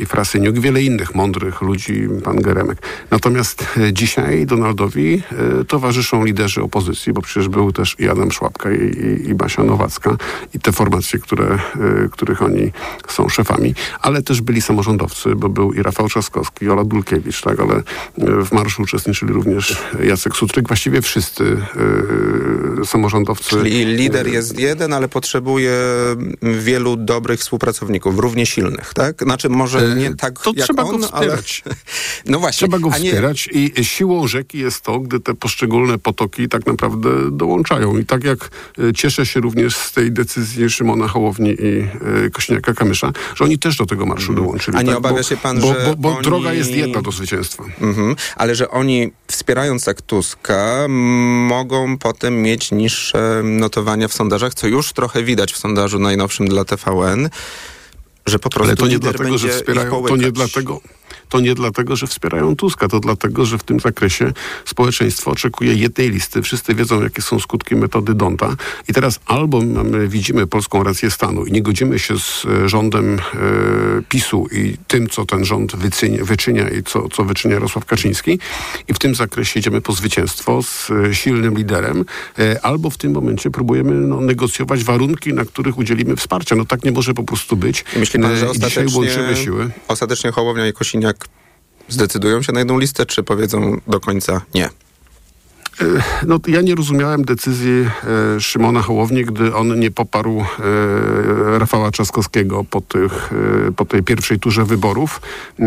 i Frasyniuk, i wiele innych mądrych ludzi, pan Geremek. Natomiast dzisiaj Donaldowi towarzyszą liderzy opozycji, bo przecież był też i Adam Szłapka, i i, i Basia Nowacka i te formacje, które, y, których oni są szefami, ale też byli samorządowcy, bo był i Rafał Trzaskowski, i Ola Dulkiewicz, tak, ale y, w marszu uczestniczyli również Jacek Sutryk, właściwie wszyscy y, samorządowcy. Czyli lider jest jeden, ale potrzebuje wielu dobrych współpracowników, równie silnych, tak? Znaczy może nie tak to jak trzeba on, go wspierać. Ale... [LAUGHS] No właśnie. Trzeba go wspierać nie... i siłą rzeki jest to, gdy te poszczególne potoki tak naprawdę dołączają. I tak jak cieszę się również z tej decyzji Szymona Hołowni i y, Kośniaka-Kamysza, że oni też do tego marszu dołączyli. A nie tak? obawia bo, się pan, bo, że Bo, bo oni... droga jest jedna do zwycięstwa. Mhm. Ale że oni wspierając tak Tuska mogą potem mieć niższe notowania w sondażach, co już trochę widać w sondażu najnowszym dla TVN, że po prostu Ale to nie dlatego, że wspierają, to nie dlatego, to nie dlatego, że wspierają Tuska, to dlatego, że w tym zakresie społeczeństwo oczekuje jednej listy. Wszyscy wiedzą, jakie są skutki metody Donta. I teraz albo mamy, widzimy polską rację stanu i nie godzimy się z e, rządem e, PiSu i tym, co ten rząd wyczynia, wyczynia i co, co wyczynia Jarosław Kaczyński. I w tym zakresie idziemy po zwycięstwo z e, silnym liderem. E, albo w tym momencie próbujemy no, negocjować warunki, na których udzielimy wsparcia. No tak nie może po prostu być. Myśli pan, E, że i Dzisiaj ostatecznie, łączymy siły. ostatecznie Hołownia i Kosiniak zdecydują się na jedną listę, czy powiedzą do końca nie? No, ja nie rozumiałem decyzji e, Szymona Hołowni, gdy on nie poparł e, Rafała Trzaskowskiego po, tych, e, po tej pierwszej turze wyborów. E,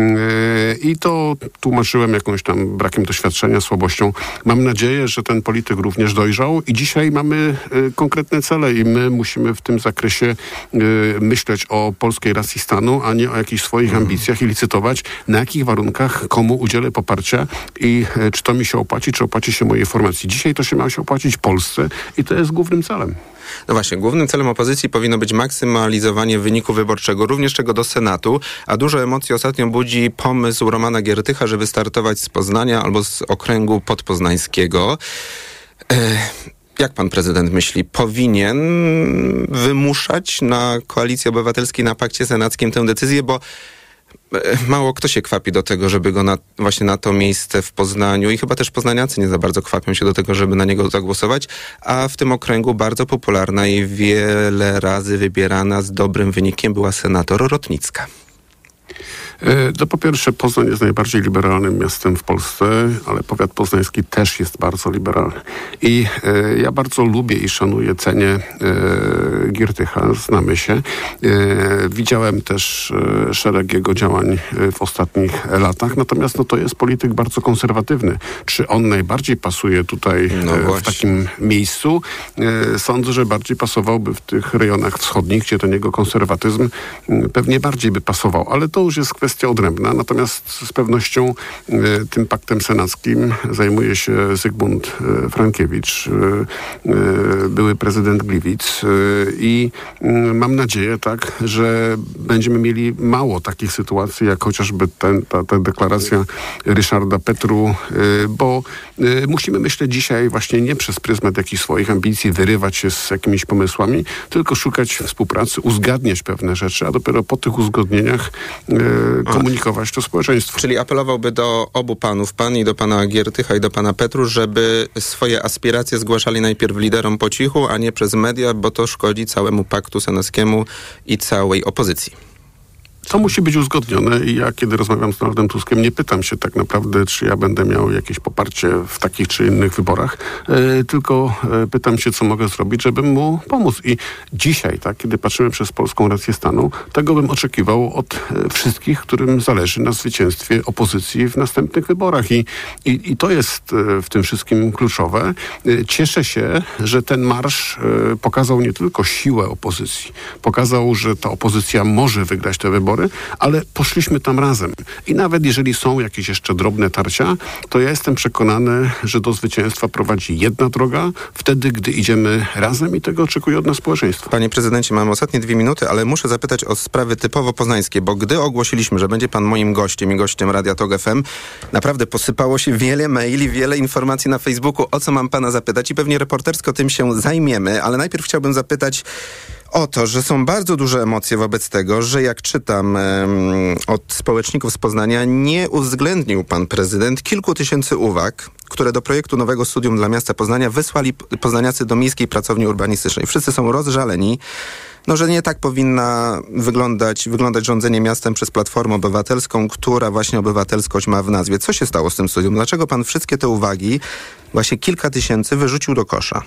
I to tłumaczyłem jakąś tam brakiem doświadczenia, słabością. Mam nadzieję, że ten polityk również dojrzał i dzisiaj mamy e, konkretne cele i my musimy w tym zakresie e, myśleć o polskiej racji stanu, a nie o jakichś swoich ambicjach i licytować, na jakich warunkach komu udzielę poparcia i e, czy to mi się opłaci, czy opłaci się mojej formacji. Dzisiaj to się ma się opłacić Polsce i to jest głównym celem. No właśnie, głównym celem opozycji powinno być maksymalizowanie wyniku wyborczego, również czego do Senatu, a dużo emocji ostatnio budzi pomysł Romana Giertycha, żeby startować z Poznania albo z okręgu podpoznańskiego. Jak pan prezydent myśli, powinien wymuszać na koalicji obywatelskiej, na pakcie senackim tę decyzję, bo mało kto się kwapi do tego, żeby go na, właśnie na to miejsce w Poznaniu i chyba też poznaniacy nie za bardzo kwapią się do tego, żeby na niego zagłosować, a w tym okręgu bardzo popularna i wiele razy wybierana z dobrym wynikiem była senator Rotnicka. E, To po pierwsze Poznań jest najbardziej liberalnym miastem w Polsce, ale powiat poznański też jest bardzo liberalny. I e, ja bardzo lubię i szanuję, cenię e, Giertycha, znamy się. E, widziałem też e, szereg jego działań e, w ostatnich latach, natomiast no, to jest polityk bardzo konserwatywny. Czy on najbardziej pasuje tutaj No w takim miejscu? Sądzę, że bardziej pasowałby w tych rejonach wschodnich, gdzie ten jego konserwatyzm m, pewnie bardziej by pasował, ale to już jest kwestia odrębna. Natomiast z pewnością e, tym paktem senackim zajmuje się Zygmunt e, Frankiewicz, e, były prezydent Gliwic i mm, mam nadzieję, tak, że będziemy mieli mało takich sytuacji, jak chociażby ten, ta, ta deklaracja Ryszarda Petru, bo musimy myśleć dzisiaj właśnie nie przez pryzmat jakichś swoich ambicji, wyrywać się z jakimiś pomysłami, tylko szukać współpracy, uzgadniać pewne rzeczy, a dopiero po tych uzgodnieniach komunikować to społeczeństwu. Czyli apelowałby do obu panów, pan i do pana Giertycha i do pana Petru, żeby swoje aspiracje zgłaszali najpierw liderom po cichu, a nie przez media, bo to szkodzi całemu paktu senackiemu i całej opozycji. To musi być uzgodnione i ja, kiedy rozmawiam z Donaldem Tuskiem, nie pytam się tak naprawdę, czy ja będę miał jakieś poparcie w takich czy innych wyborach, e, tylko e, pytam się, co mogę zrobić, żeby mu pomóc. I dzisiaj, tak, kiedy patrzymy przez polską rację stanu, tego bym oczekiwał od e, wszystkich, którym zależy na zwycięstwie opozycji w następnych wyborach. I, i, i to jest w tym wszystkim kluczowe. Cieszę się, że ten marsz pokazał nie tylko siłę opozycji, pokazał, że ta opozycja może wygrać te wybory, ale poszliśmy tam razem. I nawet jeżeli są jakieś jeszcze drobne tarcia, to ja jestem przekonany, że do zwycięstwa prowadzi jedna droga, wtedy, gdy idziemy razem i tego oczekuje od nas społeczeństwo. Panie prezydencie, mam ostatnie dwie minuty, ale muszę zapytać o sprawy typowo poznańskie, bo gdy ogłosiliśmy, że będzie pan moim gościem i gościem Radia Tok FM, naprawdę posypało się wiele maili, wiele informacji na Facebooku, o co mam pana zapytać i pewnie reportersko tym się zajmiemy, ale najpierw chciałbym zapytać o to, że są bardzo duże emocje wobec tego, że jak czytam od społeczników z Poznania, nie uwzględnił pan prezydent kilku tysięcy uwag, które do projektu nowego studium dla miasta Poznania wysłali poznaniacy do Miejskiej Pracowni Urbanistycznej. Wszyscy są rozżaleni, no, że nie tak powinna wyglądać, wyglądać rządzenie miastem przez Platformę Obywatelską, która właśnie obywatelskość ma w nazwie. Co się stało z tym studium? Dlaczego pan wszystkie te uwagi, właśnie kilka tysięcy, wyrzucił do kosza?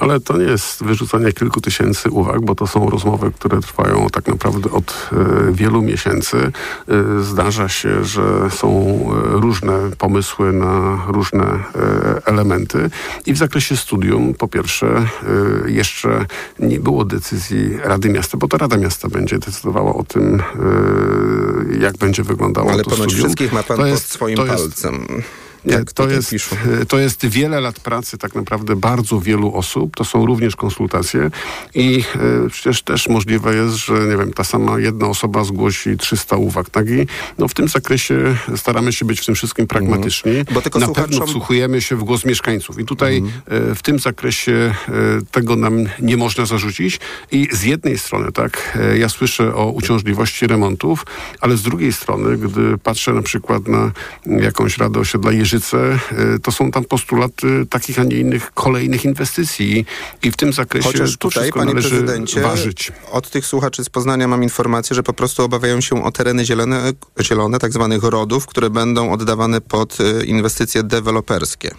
Ale to nie jest wyrzucanie kilku tysięcy uwag, bo to są rozmowy, które trwają tak naprawdę od e, wielu miesięcy. E, zdarza się, że są e, różne pomysły na różne elementy i w zakresie studium po pierwsze jeszcze nie było decyzji Rady Miasta, bo to Rada Miasta będzie decydowała o tym, jak będzie wyglądało Ale to ponoć studium. wszystkich ma pan To pod jest- swoim to jest- palcem. Nie, Tak to, jest, piszą. to jest wiele lat pracy tak naprawdę bardzo wielu osób. To są również konsultacje i e, przecież też możliwe jest, że nie wiem, ta sama jedna osoba zgłosi 300 uwag. Tak? I no, w tym zakresie staramy się być w tym wszystkim pragmatyczni. Mhm. Bo tylko Na słuchaczom- pewno wsłuchujemy się w głos mieszkańców. I tutaj Mhm. e, w tym zakresie e, tego nam nie można zarzucić. I z jednej strony, tak, e, ja słyszę o uciążliwości remontów, ale z drugiej strony, gdy patrzę na przykład na jakąś Radę Osiedla Jeżyce, e, to są tam postulaty takich, a nie innych kolejnych inwestycji. I w tym zakresie Chociaż to tutaj, panie prezydencie, ważyć. od tych słuchaczy z Poznania mam informację, że po prostu obawiają się o tereny zielone, zielone tak zwanych rodów, które będą oddawane pod e, inwestycje deweloperskie.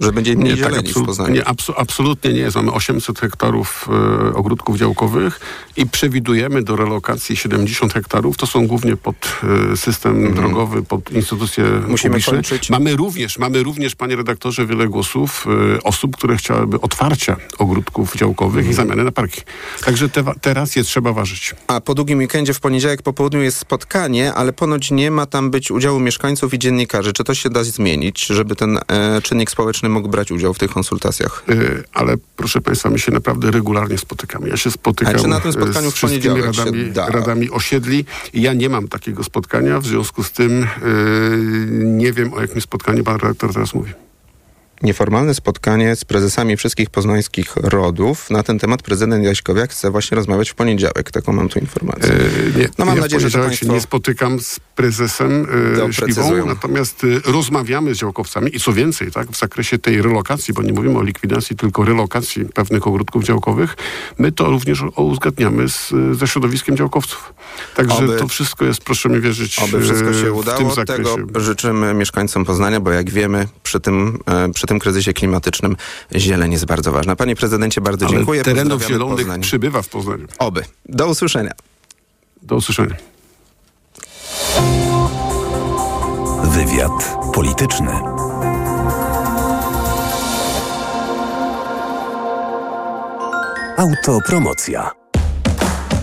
Że będzie mniej Nie, tak, zieleni w absolu- Poznaniu. nie abso- absolutnie nie jest. Mamy 800 hektarów e, ogródków działkowych i przewidujemy do relokacji 70 hektarów. To są głównie pod e, system drogowy, pod instytucje Mhm. Musimy publiczne. kończyć. Mamy również, mamy również, panie redaktorze, wiele głosów e, osób, które chciałyby otwarcia ogródków działkowych Mhm. i zamiany na parki. Także te, te racje trzeba ważyć. A po długim weekendzie w poniedziałek po południu jest spotkanie, ale ponoć nie ma tam być udziału mieszkańców i dziennikarzy. Czy to się da zmienić, żeby ten e, czynnik społeczny mógł brać udział w tych konsultacjach? E, Ale proszę Państwa, my się naprawdę regularnie spotykamy. Ja się spotykam A czy na tym spotkaniu z w wszystkimi radami, da? radami osiedli. Ja nie mam takiego spotkania, w związku z tym e, nie wiem, o jakim spotkaniu pan redaktor teraz mówi. Nieformalne spotkanie z prezesami wszystkich poznańskich rodów. Na ten temat prezydent Jaśkowiak chce właśnie rozmawiać w poniedziałek. Taką mam tu informację. E, nie, No mam ja nadzieję, że to państwo się nie spotykam z prezesem doprecyzują. Śliwą, natomiast e, rozmawiamy z działkowcami i co więcej, tak, w zakresie tej relokacji, bo nie mówimy o likwidacji, tylko relokacji pewnych ogródków działkowych, my to również uzgadniamy z, ze środowiskiem działkowców. Także Oby- to wszystko jest, proszę mi wierzyć, Oby wszystko się udało. Tego życzymy mieszkańcom Poznania, bo jak wiemy, przy tym, e, przy tym kryzysie klimatycznym zieleń jest bardzo ważna. Panie prezydencie, bardzo Ale dziękuję. terenów zielonych Poznań. przybywa w Poznaniu. Oby. Do usłyszenia. Do usłyszenia. Wywiad polityczny. Autopromocja.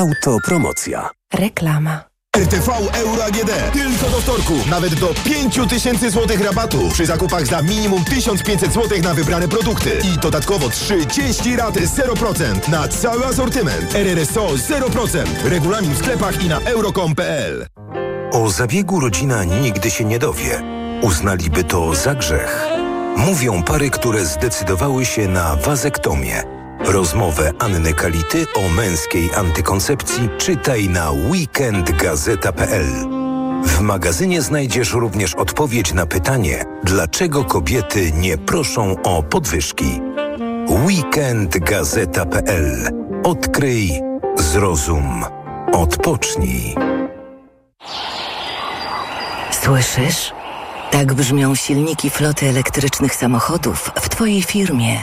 Autopromocja. Reklama. RTV Euro AGD. Tylko do wtorku. Nawet do 5000 zł rabatu przy zakupach za minimum 1500 zł na wybrane produkty. I dodatkowo 30 rat 0% na cały asortyment. RRSO 0%. Regulamin w sklepach i na euro.com.pl. O zabiegu rodzina nigdy się nie dowie. Uznaliby to za grzech. Mówią pary, które zdecydowały się na wazektomię. Rozmowę Anny Kality o męskiej antykoncepcji czytaj na weekendgazeta.pl. W magazynie znajdziesz również odpowiedź na pytanie, dlaczego kobiety nie proszą o podwyżki. weekendgazeta.pl. Odkryj, zrozum, odpocznij. Słyszysz? Tak brzmią silniki floty elektrycznych samochodów w Twojej firmie.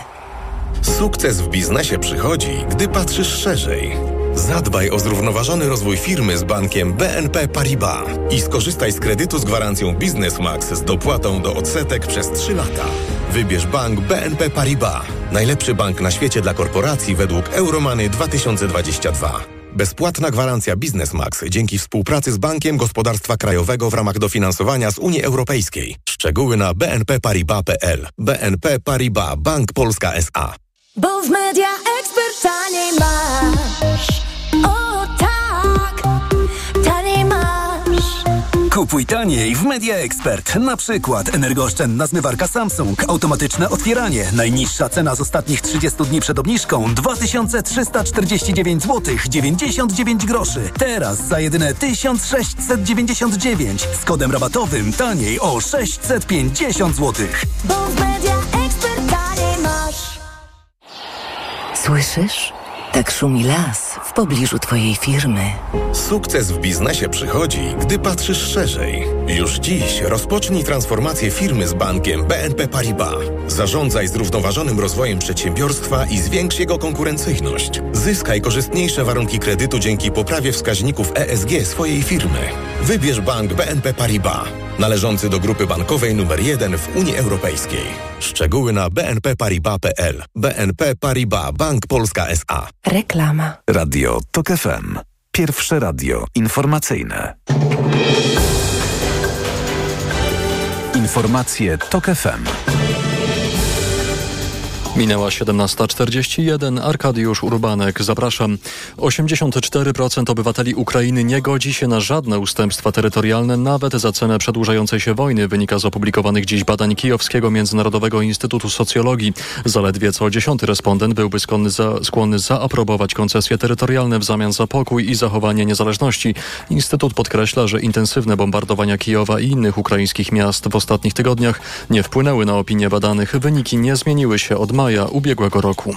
Sukces w biznesie przychodzi, gdy patrzysz szerzej. Zadbaj o zrównoważony rozwój firmy z bankiem BNP Paribas i skorzystaj z kredytu z gwarancją Biznes Max z dopłatą do odsetek przez 3 lata. Wybierz bank BNP Paribas. Najlepszy bank na świecie dla korporacji według Euromany 2022. Bezpłatna gwarancja Biznes Max dzięki współpracy z Bankiem Gospodarstwa Krajowego w ramach dofinansowania z Unii Europejskiej. Szczegóły na bnpparibas.pl. BNP Paribas Bank Polska S.A. Bo w media ekspert taniej masz. Kupuj taniej w Media Expert. Na przykład energooszczędna zmywarka Samsung, automatyczne otwieranie. Najniższa cena z ostatnich 30 dni przed obniżką 2349 zł 99 groszy. Teraz za jedyne 1699 z kodem rabatowym taniej o 650 zł. Bo w Media Expert taniej masz. Słyszysz? Tak szumi las w pobliżu Twojej firmy. Sukces w biznesie przychodzi, gdy patrzysz szerzej. Już dziś rozpocznij transformację firmy z bankiem BNP Paribas. Zarządzaj zrównoważonym rozwojem przedsiębiorstwa i zwiększ jego konkurencyjność. Zyskaj korzystniejsze warunki kredytu dzięki poprawie wskaźników ESG swojej firmy. Wybierz bank BNP Paribas, należący do grupy bankowej numer 1 w Unii Europejskiej. Szczegóły na bnpparibas.pl. BNP Paribas Bank Polska S.A. Reklama. Radio TOK FM. Pierwsze radio informacyjne. Informacje TOK FM. Minęła 17.41. Arkadiusz Urbanek, zapraszam. 84% obywateli Ukrainy nie godzi się na żadne ustępstwa terytorialne, nawet za cenę przedłużającej się wojny, wynika z opublikowanych dziś badań Kijowskiego Międzynarodowego Instytutu Socjologii. Zaledwie co dziesiąty respondent byłby skłonny, za, skłonny zaaprobować koncesje terytorialne w zamian za pokój i zachowanie niezależności. Instytut podkreśla, że intensywne bombardowania Kijowa i innych ukraińskich miast w ostatnich tygodniach nie wpłynęły na opinię badanych. Wyniki nie zmieniły się od maja ubiegłego roku.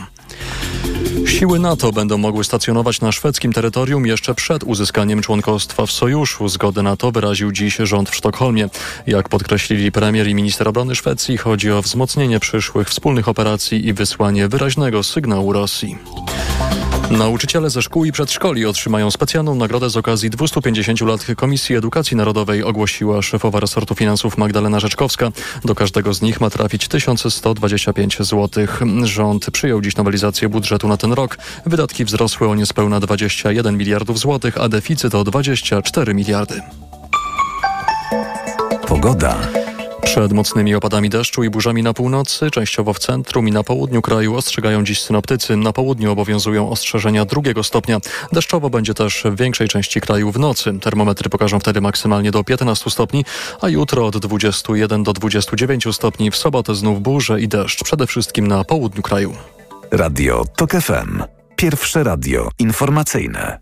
Siły NATO będą mogły stacjonować na szwedzkim terytorium jeszcze przed uzyskaniem członkostwa w sojuszu. Zgodę na to wyraził dziś rząd w Sztokholmie. Jak podkreślili premier i minister obrony Szwecji, chodzi o wzmocnienie przyszłych wspólnych operacji i wysłanie wyraźnego sygnału Rosji. Nauczyciele ze szkół i przedszkoli otrzymają specjalną nagrodę z okazji 250 lat Komisji Edukacji Narodowej, ogłosiła szefowa resortu finansów Magdalena Rzeczkowska. Do każdego z nich ma trafić 1125 zł. Rząd przyjął dziś nowelizację budżetu na ten rok. Wydatki wzrosły o niespełna 21 miliardów złotych, a deficyt o 24 miliardy. Pogoda. Przed mocnymi opadami deszczu i burzami na północy, częściowo w centrum i na południu kraju ostrzegają dziś synoptycy. Na południu obowiązują ostrzeżenia drugiego stopnia. Deszczowo będzie też w większej części kraju w nocy. Termometry pokażą wtedy maksymalnie do 15 stopni, a jutro od 21 do 29 stopni. W sobotę znów burze i deszcz, przede wszystkim na południu kraju. Radio TOK FM. Pierwsze radio informacyjne.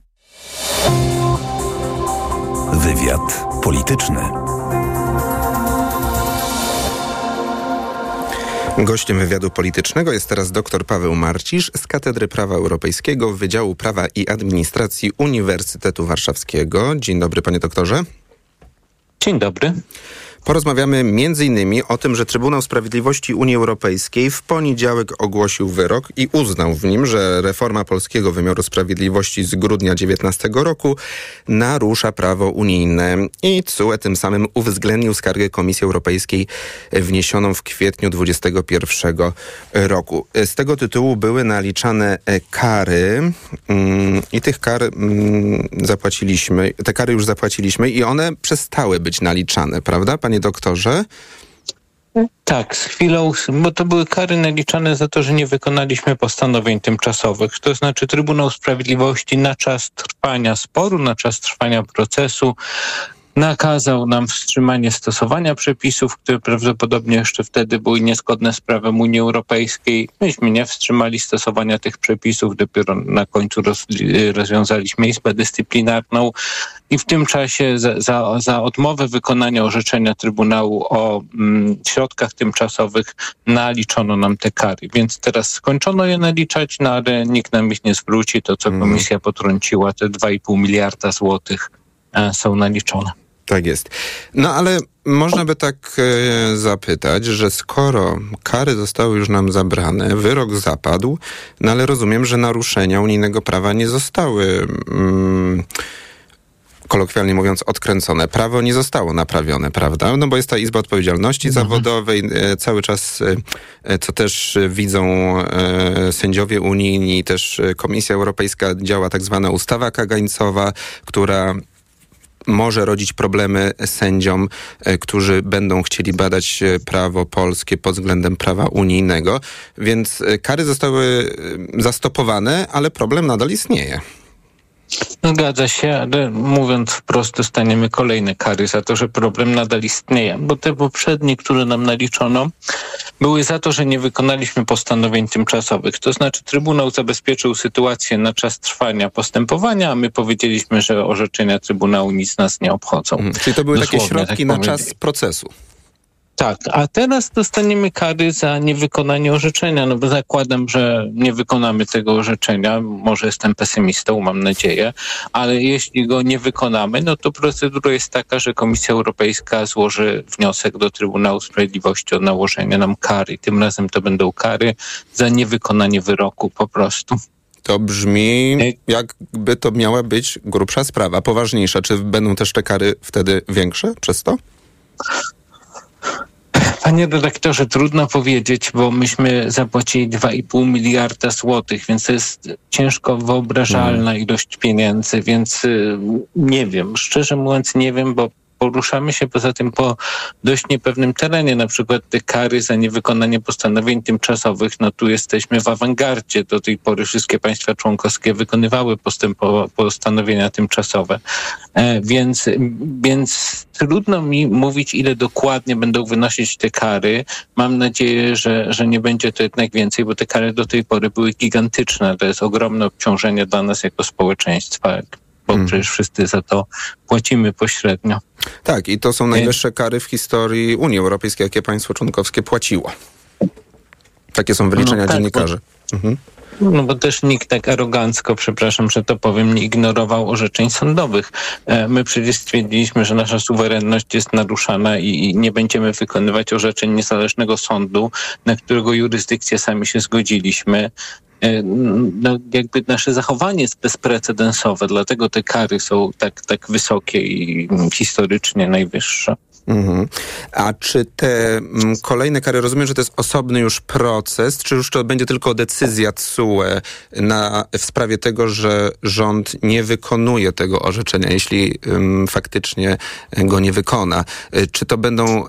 Wywiad polityczny. Gościem wywiadu politycznego jest teraz dr Paweł Marcisz z Katedry Prawa Europejskiego Wydziału Prawa i Administracji Uniwersytetu Warszawskiego. Dzień dobry, panie doktorze. Dzień dobry. Porozmawiamy m.in. o tym, że Trybunał Sprawiedliwości Unii Europejskiej w poniedziałek ogłosił wyrok i uznał w nim, że reforma polskiego wymiaru sprawiedliwości z grudnia 19 roku narusza prawo unijne i CUE tym samym uwzględnił skargę Komisji Europejskiej wniesioną w kwietniu 21 roku. Z tego tytułu były naliczane kary mm, i tych kar mm, zapłaciliśmy, te kary już zapłaciliśmy i one przestały być naliczane, prawda, panie doktorze? Tak, z chwilą, bo to były kary naliczane za to, że nie wykonaliśmy postanowień tymczasowych. To znaczy Trybunał Sprawiedliwości na czas trwania sporu, na czas trwania procesu nakazał nam wstrzymanie stosowania przepisów, które prawdopodobnie jeszcze wtedy były niezgodne z prawem Unii Europejskiej. Myśmy nie wstrzymali stosowania tych przepisów, dopiero na końcu roz, rozwiązaliśmy Izbę Dyscyplinarną i w tym czasie za, za, za odmowę wykonania orzeczenia Trybunału o mm, środkach tymczasowych naliczono nam te kary. Więc teraz skończono je naliczać, no ale nikt nam ich nie zwróci. To, co komisja potrąciła, te 2,5 miliarda złotych e, są naliczone. Tak jest. No ale można by tak e, zapytać, że skoro kary zostały już nam zabrane, wyrok zapadł, no ale rozumiem, że naruszenia unijnego prawa nie zostały. Mm, kolokwialnie mówiąc, odkręcone. Prawo nie zostało naprawione, prawda? No bo jest ta Izba Odpowiedzialności Zawodowej, e, cały czas, e, co też widzą e, sędziowie unijni, też Komisja Europejska działa tak zwana ustawa kagańcowa, która może rodzić problemy sędziom, e, którzy będą chcieli badać e, prawo polskie pod względem prawa unijnego. Więc e, kary zostały zastopowane, ale problem nadal istnieje. Zgadza się, ale mówiąc wprost, dostaniemy kolejne kary za to, że problem nadal istnieje, bo te poprzednie, które nam naliczono, były za to, że nie wykonaliśmy postanowień tymczasowych. To znaczy Trybunał zabezpieczył sytuację na czas trwania postępowania, a my powiedzieliśmy, że orzeczenia Trybunału nic nas nie obchodzą. Mhm. Czyli to były takie Dosłownie środki tak na czas procesu. Tak, a teraz dostaniemy kary za niewykonanie orzeczenia, no bo zakładam, że nie wykonamy tego orzeczenia, może jestem pesymistą, mam nadzieję, ale jeśli go nie wykonamy, no to procedura jest taka, że Komisja Europejska złoży wniosek do Trybunału Sprawiedliwości o nałożenie nam kary. Tym razem to będą kary za niewykonanie wyroku po prostu. To brzmi, jakby to miała być grubsza sprawa, poważniejsza. Czy będą też te kary wtedy większe przez to? Panie redaktorze, trudno powiedzieć, bo myśmy zapłacili 2,5 miliarda złotych, więc to jest ciężko wyobrażalna ilość pieniędzy, więc y, nie wiem, szczerze mówiąc nie wiem, bo poruszamy się poza tym po dość niepewnym terenie, na przykład te kary za niewykonanie postanowień tymczasowych, no tu jesteśmy w awangardzie. Do tej pory wszystkie państwa członkowskie wykonywały postępo- postanowienia tymczasowe, e, więc, więc trudno mi mówić, ile dokładnie będą wynosić te kary. Mam nadzieję, że, że nie będzie to jednak więcej, bo te kary do tej pory były gigantyczne. To jest ogromne obciążenie dla nas jako społeczeństwa, bo przecież wszyscy za to płacimy pośrednio. Tak, i to są najwyższe kary w historii Unii Europejskiej, jakie państwo członkowskie płaciło. Takie są wyliczenia No tak, dziennikarzy. Mhm. No bo też nikt tak arogancko, przepraszam, że to powiem, nie ignorował orzeczeń sądowych. E, My przecież stwierdziliśmy, że nasza suwerenność jest naruszana i nie będziemy wykonywać orzeczeń niezależnego sądu, na którego jurysdykcję sami się zgodziliśmy. E, No, jakby nasze zachowanie jest bezprecedensowe, dlatego te kary są tak, tak wysokie i mm, historycznie najwyższe. Mhm. A czy te mm, kolejne kary, rozumiem, że to jest osobny już proces, czy już to będzie tylko decyzja TSUE na, w sprawie tego, że rząd nie wykonuje tego orzeczenia, jeśli ym, faktycznie go nie wykona? Y, Czy to będą e,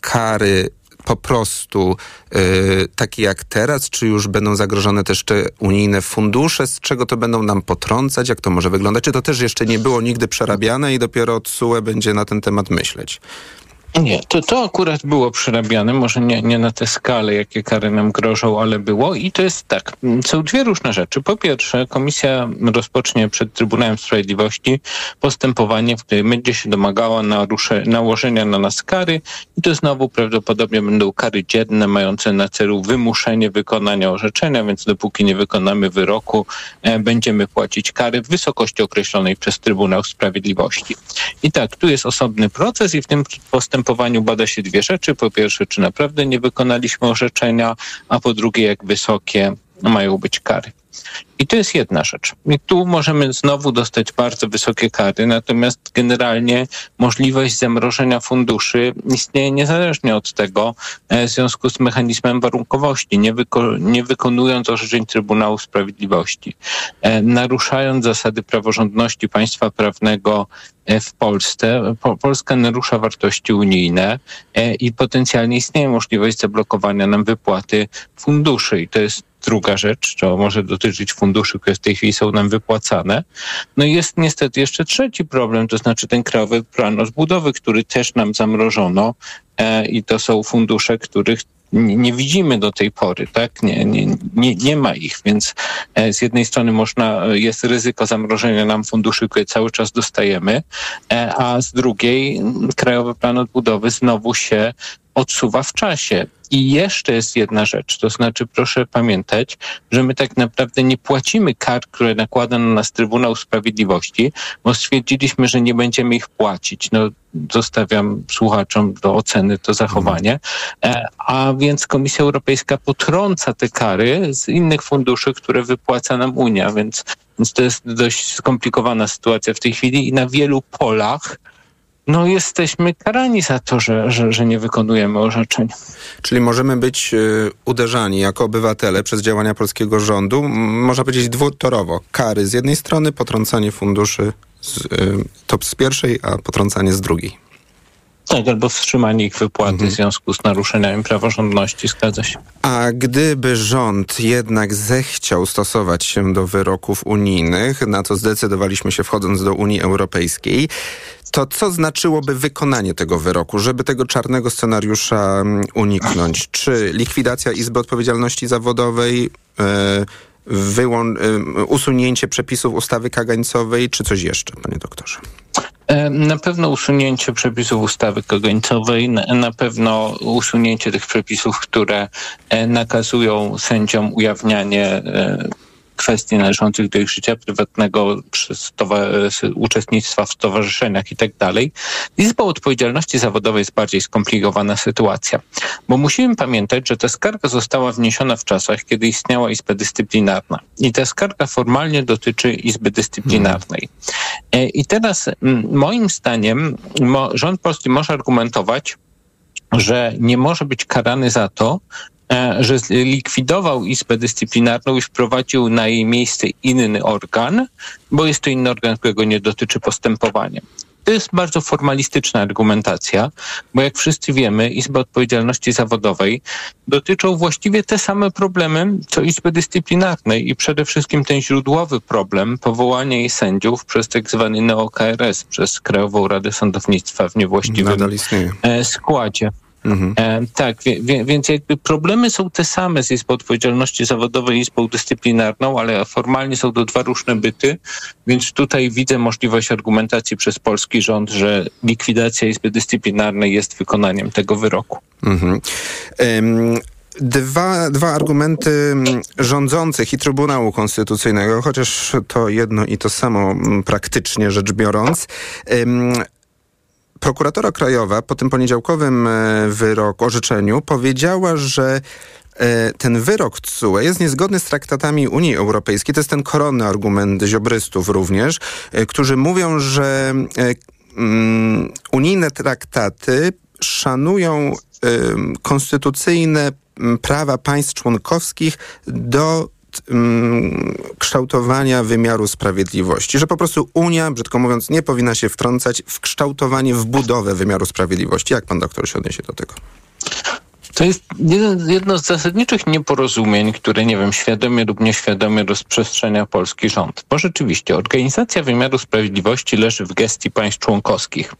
kary po prostu y, takie jak teraz, czy już będą zagrożone też te unijne fundusze, z czego to będą nam potrącać, jak to może wyglądać? Czy to też jeszcze nie było nigdy przerabiane i dopiero TSUE będzie na ten temat myśleć? Nie, to, to akurat było przerabiane, może nie, nie na tę skalę, jakie kary nam grożą, ale było i to jest tak, są dwie różne rzeczy. Po pierwsze, komisja rozpocznie przed Trybunałem Sprawiedliwości postępowanie, w którym będzie się domagała narusze, nałożenia na nas kary i to znowu prawdopodobnie będą kary dzienne mające na celu wymuszenie wykonania orzeczenia, więc dopóki nie wykonamy wyroku, e, będziemy płacić kary w wysokości określonej przez Trybunał Sprawiedliwości. I tak, tu jest osobny proces i w tym postępowaniu bada się dwie rzeczy. Po pierwsze, czy naprawdę nie wykonaliśmy orzeczenia, a po drugie, jak wysokie mają być kary. I to jest jedna rzecz. I tu możemy znowu dostać bardzo wysokie kary, natomiast generalnie możliwość zamrożenia funduszy istnieje niezależnie od tego, e, w związku z mechanizmem warunkowości, nie, wyko- nie wykonując orzeczeń Trybunału Sprawiedliwości, e, naruszając zasady praworządności państwa prawnego e, w Polsce. Po, Polska narusza wartości unijne i potencjalnie istnieje możliwość zablokowania nam wypłaty funduszy. I to jest druga rzecz, to może dotyczyć funduszy, które w tej chwili są nam wypłacane. No i jest niestety jeszcze trzeci problem, to znaczy ten krajowy plan odbudowy, który też nam zamrożono e, i to są fundusze, których nie, nie widzimy do tej pory, tak? Nie, nie, nie, nie ma ich, więc e, z jednej strony można, e, jest ryzyko zamrożenia nam funduszy, które cały czas dostajemy, e, a z drugiej Krajowy Plan Odbudowy znowu się odsuwa w czasie. I jeszcze jest jedna rzecz, to znaczy proszę pamiętać, że my tak naprawdę nie płacimy kar, które nakłada na nas Trybunał Sprawiedliwości, bo stwierdziliśmy, że nie będziemy ich płacić. No, zostawiam słuchaczom do oceny to zachowanie. A więc Komisja Europejska potrąca te kary z innych funduszy, które wypłaca nam Unia, więc, więc to jest dość skomplikowana sytuacja w tej chwili i na wielu polach no jesteśmy karani za to, że, że, że nie wykonujemy orzeczeń. Czyli możemy być y, uderzani jako obywatele przez działania polskiego rządu, można powiedzieć dwutorowo. Kary z jednej strony, potrącanie funduszy z, y, z pierwszej, a potrącanie z drugiej. Tak, albo wstrzymanie ich wypłaty w związku z naruszeniami praworządności, zgadza się. A gdyby rząd jednak zechciał stosować się do wyroków unijnych, na co zdecydowaliśmy się wchodząc do Unii Europejskiej, to co znaczyłoby wykonanie tego wyroku, żeby tego czarnego scenariusza mm, uniknąć? Czy likwidacja Izby Odpowiedzialności Zawodowej, e, usunięcie przepisów ustawy kagańcowej, czy coś jeszcze, panie doktorze? E, Na pewno usunięcie przepisów ustawy kagańcowej, na pewno usunięcie tych przepisów, które e, nakazują sędziom ujawnianie e, kwestii należących do ich życia prywatnego przez uczestnictwa w stowarzyszeniach i tak dalej. Izbą Odpowiedzialności Zawodowej jest bardziej skomplikowana sytuacja, bo musimy pamiętać, że ta skarga została wniesiona w czasach, kiedy istniała Izba Dyscyplinarna i ta skarga formalnie dotyczy Izby Dyscyplinarnej. E, I teraz moim zdaniem rząd polski może argumentować, że nie może być karany za to, że zlikwidował Izbę Dyscyplinarną i wprowadził na jej miejsce inny organ, bo jest to inny organ, którego nie dotyczy postępowania. To jest bardzo formalistyczna argumentacja, bo jak wszyscy wiemy, Izba Odpowiedzialności Zawodowej dotyczą właściwie te same problemy, co Izby Dyscyplinarnej i przede wszystkim ten źródłowy problem powołania jej sędziów przez tak zwany neo-KRS, przez Krajową Radę Sądownictwa w niewłaściwym Nadal istnieje. e, tak, wie, więc jakby problemy są te same z Izbą Odpowiedzialności Zawodowej i Izbą Dyscyplinarną, ale formalnie są to dwa różne byty, więc tutaj widzę możliwość argumentacji przez polski rząd, że likwidacja Izby Dyscyplinarnej jest wykonaniem tego wyroku. Mhm. Em, Dwa, dwa argumenty mm, rządzących i Trybunału Konstytucyjnego, chociaż to jedno i to samo mm, praktycznie rzecz biorąc. Prokuratora Krajowa po tym poniedziałkowym e, wyroku, orzeczeniu powiedziała, że e, ten wyrok TSUE jest niezgodny z traktatami Unii Europejskiej. To jest ten koronny argument ziobrystów również, e, którzy mówią, że mm, unijne traktaty szanują konstytucyjne prawa państw członkowskich do kształtowania wymiaru sprawiedliwości, że po prostu Unia, brzydko mówiąc, nie powinna się wtrącać w kształtowanie, w budowę wymiaru sprawiedliwości. Jak pan doktor się odniesie do tego? To jest jedno z zasadniczych nieporozumień, które, nie wiem, świadomie lub nieświadomie rozprzestrzenia polski rząd. Bo rzeczywiście organizacja wymiaru sprawiedliwości leży w gestii państw członkowskich,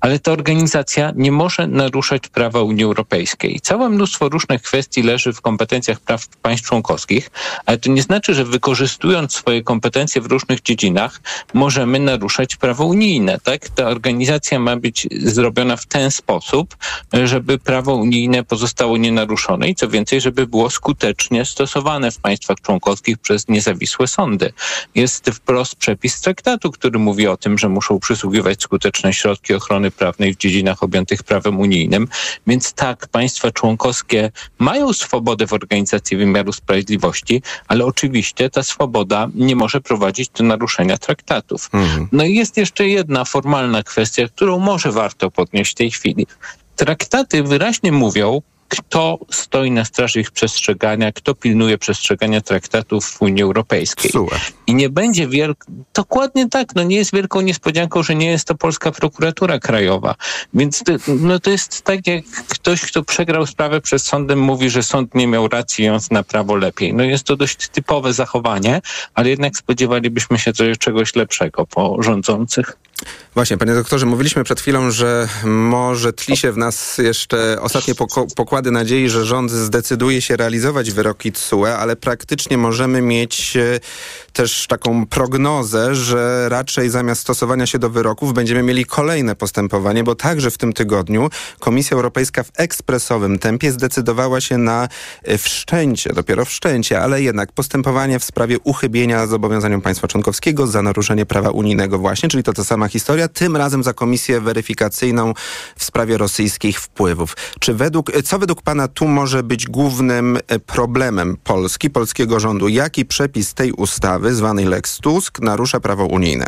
ale ta organizacja nie może naruszać prawa Unii Europejskiej. Całe mnóstwo różnych kwestii leży w kompetencjach praw państw członkowskich, ale to nie znaczy, że wykorzystując swoje kompetencje w różnych dziedzinach możemy naruszać prawo unijne. Tak? Ta organizacja ma być zrobiona w ten sposób, żeby prawo unijne pozostało nienaruszone i co więcej, żeby było skutecznie stosowane w państwach członkowskich przez niezawisłe sądy. Jest wprost przepis traktatu, który mówi o tym, że muszą przysługiwać skuteczne środki ochrony prawnej w dziedzinach objętych prawem unijnym, więc tak, państwa członkowskie mają swobodę w organizacji wymiaru sprawiedliwości, ale oczywiście ta swoboda nie może prowadzić do naruszenia traktatów. No i jest jeszcze jedna formalna kwestia, którą może warto podnieść w tej chwili. Traktaty wyraźnie mówią, kto stoi na straży ich przestrzegania, kto pilnuje przestrzegania traktatów w Unii Europejskiej. I nie będzie wielk... Dokładnie tak, no nie jest wielką niespodzianką, że nie jest to polska prokuratura krajowa. Więc to, no to jest tak, jak ktoś, kto przegrał sprawę przed sądem, mówi, że sąd nie miał racji, on zna prawo lepiej. No jest to dość typowe zachowanie, ale jednak spodziewalibyśmy się czegoś lepszego po rządzących. Właśnie, panie doktorze, mówiliśmy przed chwilą, że może tli się w nas jeszcze ostatnie pokłady nadziei, że rząd zdecyduje się realizować wyroki TSUE, ale praktycznie możemy mieć e, też taką prognozę, że raczej zamiast stosowania się do wyroków będziemy mieli kolejne postępowanie, bo także w tym tygodniu Komisja Europejska w ekspresowym tempie zdecydowała się na e, wszczęcie, dopiero wszczęcie, ale jednak postępowanie w sprawie uchybienia zobowiązaniom państwa członkowskiego za naruszenie prawa unijnego właśnie, czyli to ta sama historia, tym razem za komisję weryfikacyjną w sprawie rosyjskich wpływów. Czy według, co według pana tu może być głównym e, problemem Polski, polskiego rządu? Jaki przepis tej ustawy, zwanej Lex Tusk, narusza prawo unijne?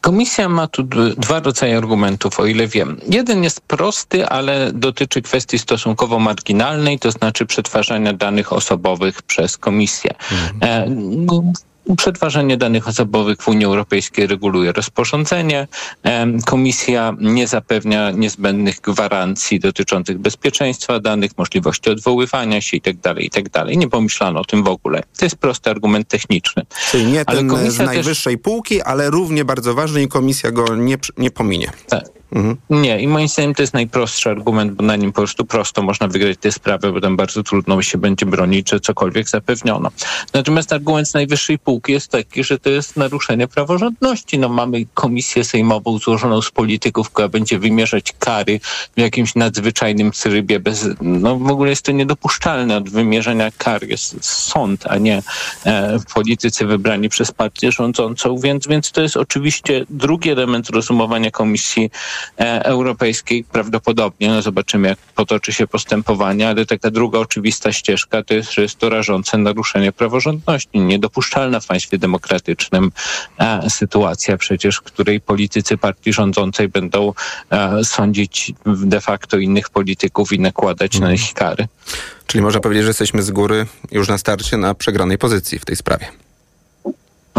Komisja ma tu dwa rodzaje argumentów, o ile wiem. Jeden jest prosty, ale dotyczy kwestii stosunkowo marginalnej, to znaczy przetwarzania danych osobowych przez komisję. E, g- Przetwarzanie danych osobowych w Unii Europejskiej reguluje rozporządzenie. Komisja nie zapewnia niezbędnych gwarancji dotyczących bezpieczeństwa danych, możliwości odwoływania się itd. itd. Nie pomyślano o tym w ogóle. To jest prosty argument techniczny. Czyli nie Ale ten komisja z też- najwyższej półki, ale równie bardzo ważny i komisja go nie, nie pominie. Tak. Mhm. Nie, i moim zdaniem to jest najprostszy argument, bo na nim po prostu prosto można wygrać tę sprawę, bo tam bardzo trudno się będzie bronić, że cokolwiek zapewniono. Natomiast argument z najwyższej półki jest taki, że to jest naruszenie praworządności. No mamy komisję sejmową złożoną z polityków, która będzie wymierzać kary w jakimś nadzwyczajnym trybie. Bez, no w ogóle jest to niedopuszczalne. Od wymierzenia kar jest sąd, a nie e, politycy wybrani przez partię rządzącą, więc, więc to jest oczywiście drugi element rozumowania Komisji Europejskiej. Prawdopodobnie, no zobaczymy jak potoczy się postępowanie, ale taka druga oczywista ścieżka to jest, że jest to rażące naruszenie praworządności. Niedopuszczalna w państwie demokratycznym e, sytuacja przecież, w której politycy partii rządzącej będą e, sądzić de facto innych polityków i nakładać na nich kary. Czyli można powiedzieć, że jesteśmy z góry już na starcie na przegranej pozycji w tej sprawie.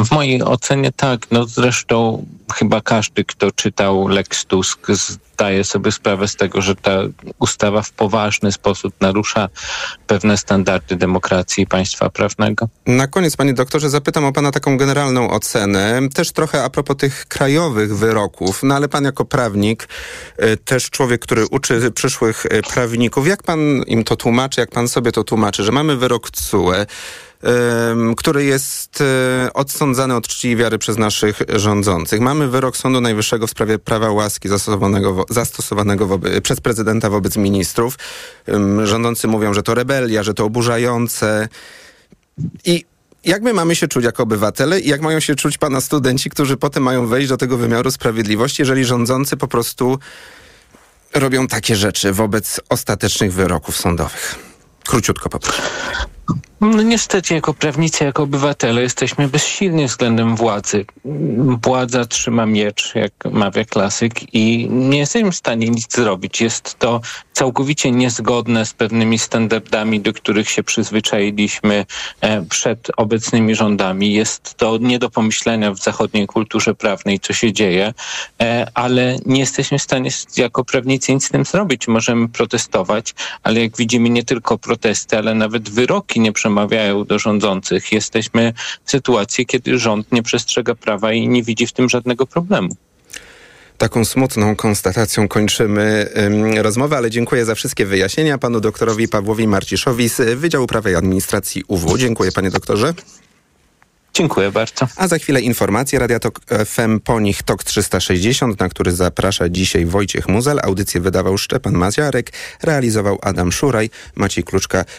W mojej ocenie tak. No zresztą chyba każdy, kto czytał Lex Tusk, zdaje sobie sprawę z tego, że ta ustawa w poważny sposób narusza pewne standardy demokracji i państwa prawnego. Na koniec, panie doktorze, zapytam o pana taką generalną ocenę, też trochę a propos tych krajowych wyroków, no ale pan jako prawnik, y, też człowiek, który uczy przyszłych y, prawników, jak pan im to tłumaczy, jak pan sobie to tłumaczy, że mamy wyrok CUE, który jest y, odsądzany od czci i wiary przez naszych rządzących. Mamy wyrok Sądu Najwyższego w sprawie prawa łaski zastosowanego, zastosowanego przez prezydenta wobec ministrów. Rządzący mówią, że to rebelia, że to oburzające. I jak my mamy się czuć jako obywatele i jak mają się czuć pana studenci, którzy potem mają wejść do tego wymiaru sprawiedliwości, jeżeli rządzący po prostu robią takie rzeczy wobec ostatecznych wyroków sądowych? Króciutko poproszę. No niestety, jako prawnicy, jako obywatele jesteśmy bezsilni względem władzy. Władza trzyma miecz, jak mawia klasyk, i nie jesteśmy w stanie nic zrobić. Jest to całkowicie niezgodne z pewnymi standardami, do których się przyzwyczailiśmy e, przed obecnymi rządami. Jest to nie do pomyślenia w zachodniej kulturze prawnej, co się dzieje, e, ale nie jesteśmy w stanie jako prawnicy nic z tym zrobić. Możemy protestować, ale jak widzimy, nie tylko protesty, ale nawet wyroki nie przemawiają do rządzących. Jesteśmy w sytuacji, kiedy rząd nie przestrzega prawa i nie widzi w tym żadnego problemu. Taką smutną konstatacją kończymy ym, rozmowę, ale dziękuję za wszystkie wyjaśnienia panu doktorowi Pawłowi Marciszowi z Wydziału Prawa i Administracji UW. Dziękuję panie doktorze. Dziękuję bardzo. A za chwilę informacje Radia Tok FM po nich TOK 360, na który zaprasza dzisiaj Wojciech Muzel. Audycję wydawał Szczepan Maziarek, realizował Adam Szuraj, Maciej Kluczka